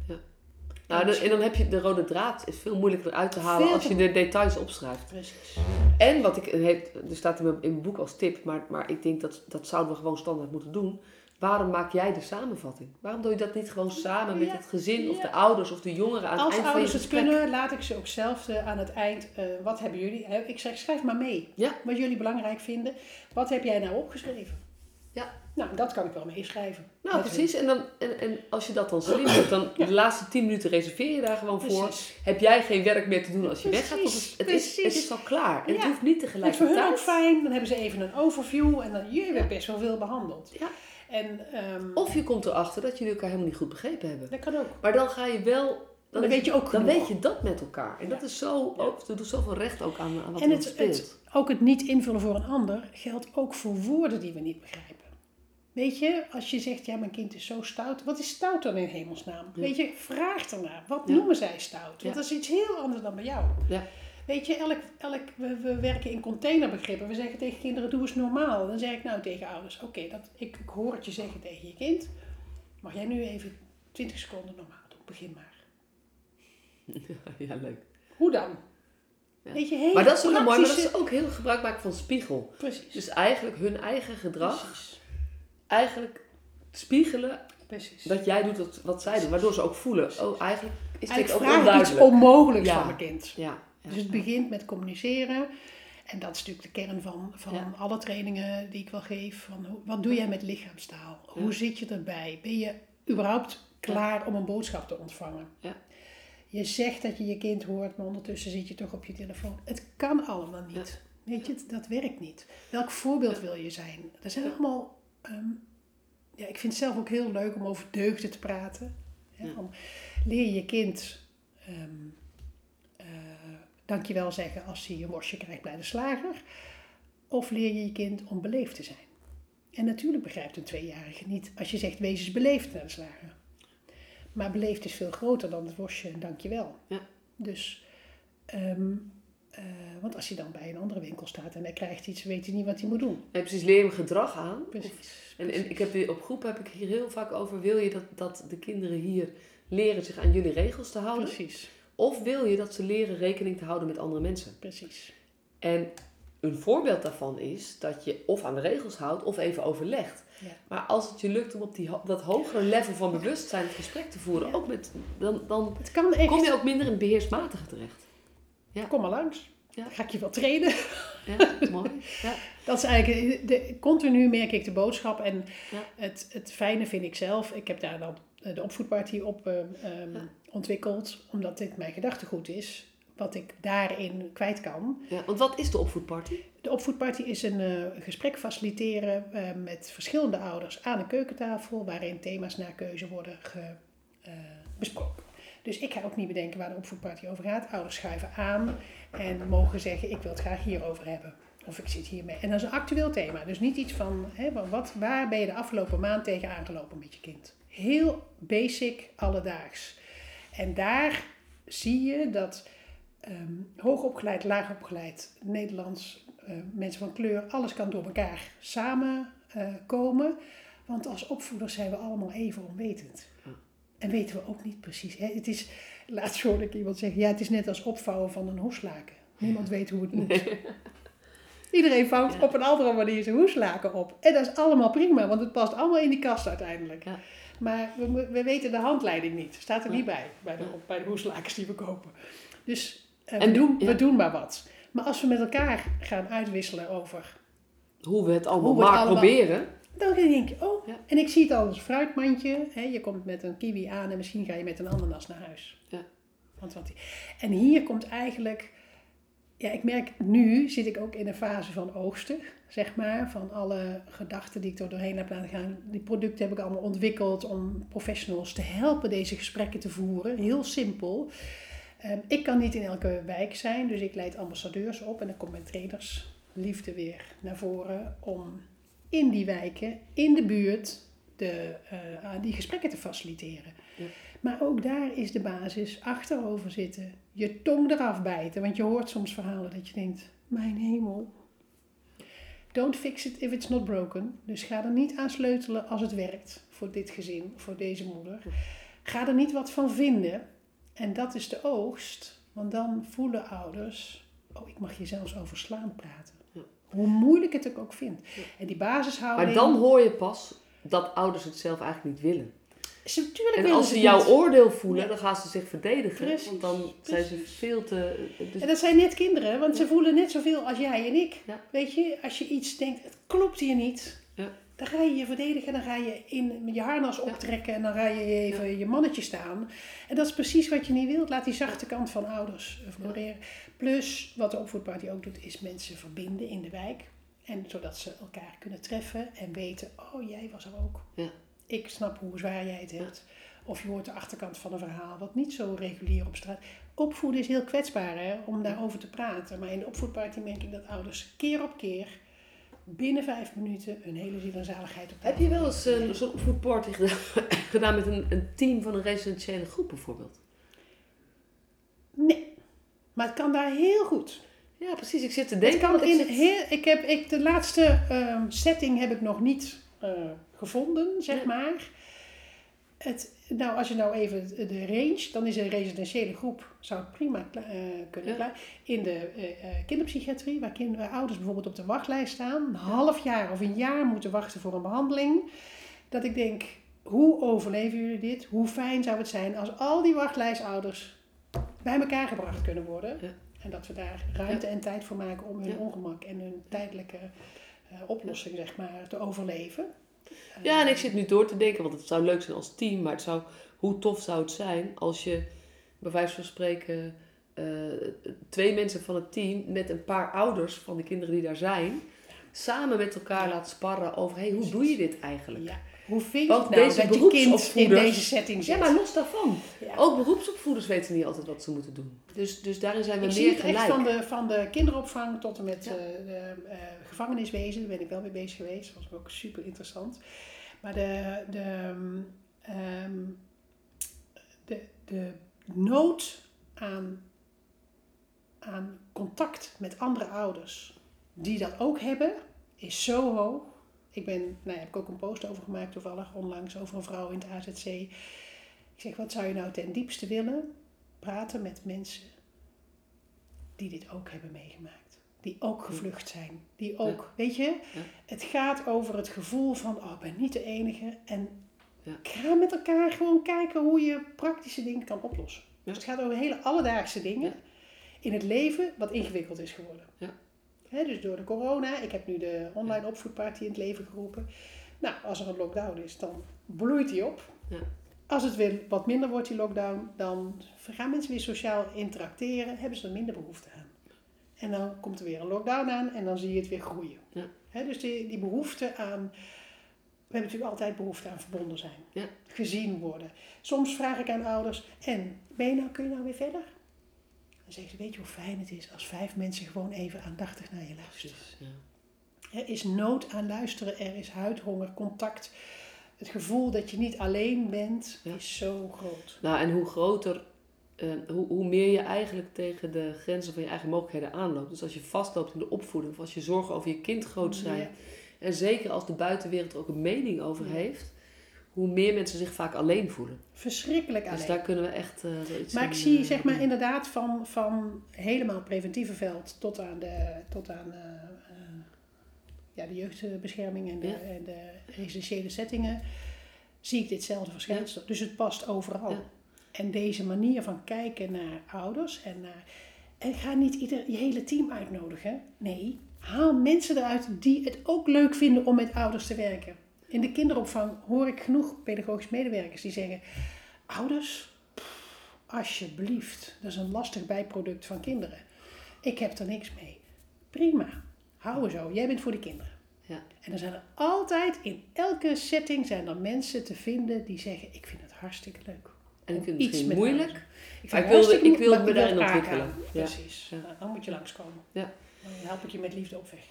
Speaker 2: Nou, en dan heb je de rode draad is veel moeilijker eruit te halen
Speaker 3: Veel
Speaker 2: als je de details opschrijft.
Speaker 3: Precies.
Speaker 2: En wat ik, er staat in mijn, boek als tip, maar, maar ik denk dat dat zouden we gewoon standaard moeten doen. Waarom maak jij de samenvatting? Waarom doe je dat niet gewoon samen met het gezin of de ouders of de jongeren aan het
Speaker 3: Als
Speaker 2: eind van je
Speaker 3: ouders het kunnen, laat ik ze ook zelf eh, aan het eind. eh, wat hebben jullie? hè, Ik zeg, schrijf maar mee.
Speaker 2: Ja.
Speaker 3: Wat jullie belangrijk vinden. Wat heb jij nou opgeschreven? Nou, dat kan ik wel meeschrijven.
Speaker 2: Nou, precies. En, dan, en, en als je dat dan slim doet, dan de laatste 10 minuten reserveer je daar gewoon voor.
Speaker 3: Precies.
Speaker 2: Heb jij geen werk meer te doen als je weggaat?
Speaker 3: Precies,
Speaker 2: het, het, is, het
Speaker 3: precies.
Speaker 2: is al klaar. En het hoeft niet
Speaker 3: Het is voor ook
Speaker 2: tegelijkertijd.
Speaker 3: fijn. Dan hebben ze even een overview en dan, je hebt best wel veel behandeld.
Speaker 2: Ja.
Speaker 3: En ehm,
Speaker 2: Of je komt erachter dat jullie elkaar helemaal niet goed begrepen hebben.
Speaker 3: dat kan ook.
Speaker 2: Maar dan ga je wel...
Speaker 3: Dan weet je ook
Speaker 2: Dan weet je dat met elkaar. En dat is zo... Ook, dat doet zoveel recht ook aan, aan wat
Speaker 3: En
Speaker 2: er
Speaker 3: het,
Speaker 2: speelt.
Speaker 3: het, ook het niet invullen voor een ander geldt ook voor woorden die we niet begrijpen. Weet je, als je zegt, ja, mijn kind is zo stout. Wat is stout dan in hemelsnaam?
Speaker 2: Ja.
Speaker 3: Weet je, vraag ernaar. Wat
Speaker 2: Ja.
Speaker 3: noemen zij stout? Want dat is iets heel anders dan bij jou.
Speaker 2: Ja.
Speaker 3: Weet je, elk, elk, we, we werken in containerbegrippen. We zeggen tegen kinderen, doe eens normaal. Dan zeg ik nou tegen ouders, oké, dat ik, ik hoor het je zeggen tegen je kind. Mag jij nu even 20 seconden normaal doen? Begin maar.
Speaker 2: ja, leuk.
Speaker 3: Hoe dan?
Speaker 2: Ja.
Speaker 3: Weet je,
Speaker 2: Maar dat is ook heel mooi. Maar dat is ook heel gebruik maken van spiegel.
Speaker 3: Precies.
Speaker 2: Dus eigenlijk hun eigen gedrag...
Speaker 3: Precies.
Speaker 2: Eigenlijk spiegelen
Speaker 3: Precies.
Speaker 2: dat jij doet wat, wat zij doen. Waardoor ze ook voelen, oh eigenlijk is dit
Speaker 3: Eigenlijk
Speaker 2: ook
Speaker 3: vraag ik iets
Speaker 2: onduidelijk.
Speaker 3: onmogelijks
Speaker 2: Ja.
Speaker 3: van mijn kind.
Speaker 2: Ja,
Speaker 3: Dus het begint met communiceren. En dat is natuurlijk de kern van, van
Speaker 2: Ja.
Speaker 3: alle trainingen die ik wel geef. Van wat doe jij met lichaamstaal? Hoe
Speaker 2: Ja.
Speaker 3: zit je erbij? Ben je überhaupt klaar om een boodschap te ontvangen?
Speaker 2: Ja.
Speaker 3: Je zegt dat je je kind hoort, maar ondertussen zit je toch op je telefoon. Het kan allemaal niet. Weet je, dat werkt niet. Welk voorbeeld wil je zijn? Er zijn allemaal... ehm, ja, ik vind het zelf ook heel leuk om over deugden te praten. Hè,
Speaker 2: Ja.
Speaker 3: van, leer je kind ehm eh, dankjewel zeggen als hij een worstje krijgt bij de slager. Of leer je je kind om beleefd te zijn. En natuurlijk begrijpt een tweejarige niet als je zegt wees eens beleefd naar de slager. Maar beleefd is veel groter dan het worstje en dankjewel.
Speaker 2: Ja.
Speaker 3: Dus, ehm, eh, want als hij dan bij een andere winkel staat en hij krijgt iets, weet hij niet wat hij moet doen.
Speaker 2: Nee, precies, leer je hem gedrag aan.
Speaker 3: Precies.
Speaker 2: En, en ik heb op groep heb ik hier heel vaak over, wil je dat, dat de kinderen hier leren zich aan jullie regels te houden?
Speaker 3: Precies,
Speaker 2: Of wil je dat ze leren rekening te houden met andere mensen?
Speaker 3: precies.
Speaker 2: En een voorbeeld daarvan is dat je of aan de regels houdt of even overlegt.
Speaker 3: Ja.
Speaker 2: Maar als het je lukt om op die, dat hogere level van bewustzijn het gesprek te voeren,
Speaker 3: Ja.
Speaker 2: ook met, dan, dan
Speaker 3: Het kan echt.
Speaker 2: kom je ook minder in beheersmatige terecht.
Speaker 3: Kom maar langs.
Speaker 2: Ja.
Speaker 3: Ga ik je wel trainen.
Speaker 2: Ja, mooi. Ja.
Speaker 3: Dat is eigenlijk, de, continu merk ik de boodschap. En
Speaker 2: Ja.
Speaker 3: het, het fijne vind ik zelf, ik heb daar dan de opvoedparty op eh, ehm,
Speaker 2: Ja.
Speaker 3: ontwikkeld, omdat dit mijn gedachtegoed is, wat ik daarin kwijt kan.
Speaker 2: Ja, want wat is de opvoedparty?
Speaker 3: De opvoedparty is een eh, gesprek faciliteren eh, met verschillende ouders aan een keukentafel, waarin thema's naar keuze worden ge- eh, besproken. Dus ik ga ook niet bedenken waar de opvoedparty over gaat. Ouders schuiven aan en mogen zeggen, ik wil het graag hierover hebben. Of ik zit hiermee. En dat is een actueel thema. Dus niet iets van, hè, wat, waar ben je de afgelopen maand tegen aangelopen met je kind? Heel basic, alledaags. En daar zie je dat ehm hoogopgeleid, laagopgeleid, Nederlands, eh, mensen van kleur, alles kan door elkaar samenkomen. komen. want als opvoeders zijn we allemaal even onwetend. En weten we ook niet precies. Hè? Het is, laatst hoorde ik iemand zeggen, ja, het is net als opvouwen van een hoeslaken. Niemand weet hoe het moet. Iedereen vouwt
Speaker 2: Ja.
Speaker 3: op een andere manier zijn hoeslaken op. En dat is allemaal prima, want het past allemaal in die kast uiteindelijk.
Speaker 2: Ja.
Speaker 3: Maar we, we weten de handleiding niet. Staat er niet bij, bij de, bij de hoeslakens die we kopen. Dus eh,
Speaker 2: En
Speaker 3: we, doen,
Speaker 2: ja.
Speaker 3: we doen maar wat. Maar als we met elkaar gaan uitwisselen over...
Speaker 2: Hoe we het allemaal
Speaker 3: Hoe we het
Speaker 2: maar
Speaker 3: allemaal-
Speaker 2: proberen.
Speaker 3: Dan denk je, oh,
Speaker 2: Ja.
Speaker 3: en ik zie het al als fruitmandje. Hè, je komt met een kiwi aan en misschien ga je met een ananas naar huis.
Speaker 2: Ja.
Speaker 3: Want wat en hier komt eigenlijk... Ja, ik merk nu zit ik ook in een fase van oogsten, zeg maar. Van alle gedachten die ik er doorheen heb laten gaan. Die producten heb ik allemaal ontwikkeld om professionals te helpen deze gesprekken te voeren. Heel simpel. Ehm, ik kan niet in elke wijk zijn, dus ik leid ambassadeurs op. En dan komt mijn trainers liefde weer naar voren om in die wijken, in de buurt, de, eh, die gesprekken te faciliteren.
Speaker 2: Ja.
Speaker 3: Maar ook daar is de basis achterover zitten, je tong eraf bijten. Want je hoort soms verhalen dat je denkt, mijn hemel. Don't fix it if it's not broken. Dus ga er niet aan sleutelen als het werkt voor dit gezin, voor deze moeder. Ga er niet wat van vinden. En dat is de oogst. Want dan voelen ouders, oh ik mag je zelfs over slaan praten. Hoe moeilijk het ook vind.
Speaker 2: Ja.
Speaker 3: En die basishouding...
Speaker 2: Maar dan hoor je pas dat ouders het zelf eigenlijk niet willen.
Speaker 3: Natuurlijk
Speaker 2: En als
Speaker 3: ze
Speaker 2: ze jouw oordeel voelen,
Speaker 3: Ja.
Speaker 2: dan gaan ze zich verdedigen.
Speaker 3: Precies,
Speaker 2: Want dan zijn ze
Speaker 3: precies.
Speaker 2: veel te... Dus,
Speaker 3: En dat zijn net kinderen, want ze voelen net zoveel als jij en ik.
Speaker 2: Ja.
Speaker 3: Weet je, als je iets denkt, het klopt hier niet. Dan ga je je verdedigen, dan ga je in je harnas optrekken en dan ga je even je mannetje staan. En dat is precies wat je niet wilt. Laat die zachte kant van ouders floreren. Plus, wat de opvoedparty ook doet, is mensen verbinden in de wijk. En zodat ze elkaar kunnen treffen en weten, oh jij was er ook.
Speaker 2: Ja.
Speaker 3: Ik snap hoe zwaar jij het hebt. Of je hoort de achterkant van een verhaal, wat niet zo regulier op straat. Opvoeden is heel kwetsbaar hè, om daarover te praten. Maar in de opvoedparty merk ik dat ouders keer op keer binnen vijf minuten een hele ziel en zaligheid op
Speaker 2: Heb je wel eens uh, zo'n opvoedparty gedaan, gedaan met een, een, team van een residentiële groep bijvoorbeeld?
Speaker 3: Nee, maar het kan daar heel goed.
Speaker 2: Ja, precies. Ik zit te denken.
Speaker 3: Het kan in heel, ik heb, ik, de laatste uh, setting heb ik nog niet uh, gevonden, zeg maar. Het, nou, als je nou even de range, dan is een residentiële groep, zou het prima uh, kunnen. Ja. In de uh, kinderpsychiatrie, waar kinderen, ouders bijvoorbeeld op de wachtlijst staan, een half jaar of een jaar moeten wachten voor een behandeling. Dat ik denk, hoe overleven jullie dit? Hoe fijn zou het zijn als al die wachtlijstouders bij elkaar gebracht kunnen worden? Ja. En dat we daar ruimte en tijd voor maken om hun ongemak en hun tijdelijke uh, oplossing, zeg maar, te overleven.
Speaker 2: Ja, en ik zit nu door te denken, want het zou leuk zijn als team, maar het zou, hoe tof zou het zijn als je, bij wijze van spreken, uh, twee mensen van het team met een paar ouders van de kinderen die daar zijn, samen met elkaar laat sparren over, hey, hoe doe je dit eigenlijk?
Speaker 3: Ja. Hoe vind je Want het nou deze dat je kind in deze setting zit?
Speaker 2: Ja, maar los daarvan. Ja. Ook beroepsopvoeders weten niet altijd wat ze moeten doen. Dus, dus daarin zijn we
Speaker 3: ik
Speaker 2: meer
Speaker 3: zie het
Speaker 2: gelijk.
Speaker 3: echt van de, van de kinderopvang tot en met ja. uh, de uh, gevangeniswezen. Daar ben ik wel mee bezig geweest. Dat was ook super interessant. Maar de, de, um, de, de nood aan, aan contact met andere ouders die dat ook hebben, is zo hoog. Ik ben, nou, daar heb ik ook een post over gemaakt toevallig onlangs over een vrouw in het AZC. Ik zeg, wat zou je nou ten diepste willen? Praten met mensen die dit ook hebben meegemaakt. Die ook gevlucht zijn. Die ook, ja. weet je, ja. het gaat over het gevoel van, oh, ik ben niet de enige. En ja. ga met elkaar gewoon kijken hoe je praktische dingen kan oplossen. Dus het gaat over hele alledaagse dingen in het leven wat ingewikkeld is geworden. He, dus door de corona, ik heb nu de online opvoedparty in het leven geroepen. Nou, als er een lockdown is, dan bloeit die op. Ja. Als het weer wat minder wordt, die lockdown, dan gaan mensen weer sociaal interacteren, hebben ze er minder behoefte aan. En dan komt er weer een lockdown aan en dan zie je het weer groeien. Ja. He, dus die, die behoefte aan, we hebben natuurlijk altijd behoefte aan verbonden zijn. Ja. Gezien worden. Soms vraag ik aan ouders, en ben je nou, kun je nou weer verder? Dan zeggen ze, weet je hoe fijn het is als vijf mensen gewoon even aandachtig naar je luisteren. Ja. Er is nood aan luisteren, er is huidhonger, contact. Het gevoel dat je niet alleen bent, ja. is zo groot.
Speaker 2: Nou, en hoe groter, uh, hoe, hoe meer je eigenlijk tegen de grenzen van je eigen mogelijkheden aanloopt. Dus als je vastloopt in de opvoeding, of als je zorgen over je kind groot zijn. Ja. En zeker als de buitenwereld er ook een mening over heeft hoe meer mensen zich vaak alleen voelen.
Speaker 3: Verschrikkelijk alleen.
Speaker 2: Dus daar kunnen we echt uh, iets
Speaker 3: Maar ik zie
Speaker 2: uh,
Speaker 3: zeg maar inderdaad van, van helemaal preventieve veld tot aan de, tot aan, uh, ja, de jeugdbescherming en de, ja. en de residentiële settingen, zie ik ditzelfde verschijnsel. Ja. Dus het past overal. Ja. En deze manier van kijken naar ouders en naar... En ga niet ieder, je hele team uitnodigen. Nee, haal mensen eruit die het ook leuk vinden om met ouders te werken. In de kinderopvang hoor ik genoeg pedagogisch medewerkers die zeggen: Ouders, pff, alsjeblieft, dat is een lastig bijproduct van kinderen. Ik heb er niks mee. Prima, hou zo, jij bent voor de kinderen. Ja. En dan zijn er altijd, in elke setting, zijn er mensen te vinden die zeggen: Ik vind het hartstikke leuk.
Speaker 2: En ik vind het misschien moeilijk.
Speaker 3: Ik, vind
Speaker 2: ik wilde, ik wilde me daarin ontwikkelen.
Speaker 3: Ja. Precies, ja. Nou, dan moet je langskomen. Ja. Dan help ik je met liefde op weg.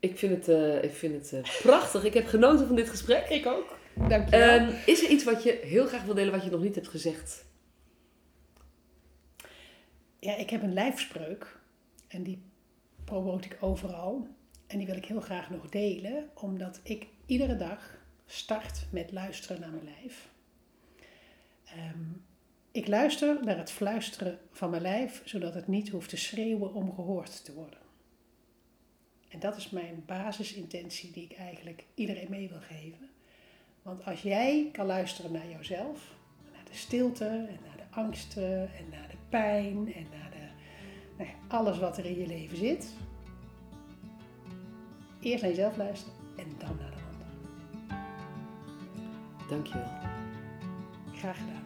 Speaker 2: Ik vind het, uh, ik vind het uh, prachtig. Ik heb genoten van dit gesprek.
Speaker 3: Ik ook. Dankjewel.
Speaker 2: Um, is er iets wat je heel graag wil delen wat je nog niet hebt gezegd?
Speaker 3: Ja, ik heb een lijfspreuk. En die promote ik overal. En die wil ik heel graag nog delen. Omdat ik iedere dag start met luisteren naar mijn lijf. Um, ik luister naar het fluisteren van mijn lijf. Zodat het niet hoeft te schreeuwen om gehoord te worden. En dat is mijn basisintentie die ik eigenlijk iedereen mee wil geven. Want als jij kan luisteren naar jouzelf, naar de stilte en naar de angsten en naar de pijn en naar de, nou ja, alles wat er in je leven zit. Eerst naar jezelf luisteren en dan naar de ander.
Speaker 4: Dankjewel.
Speaker 3: Graag gedaan.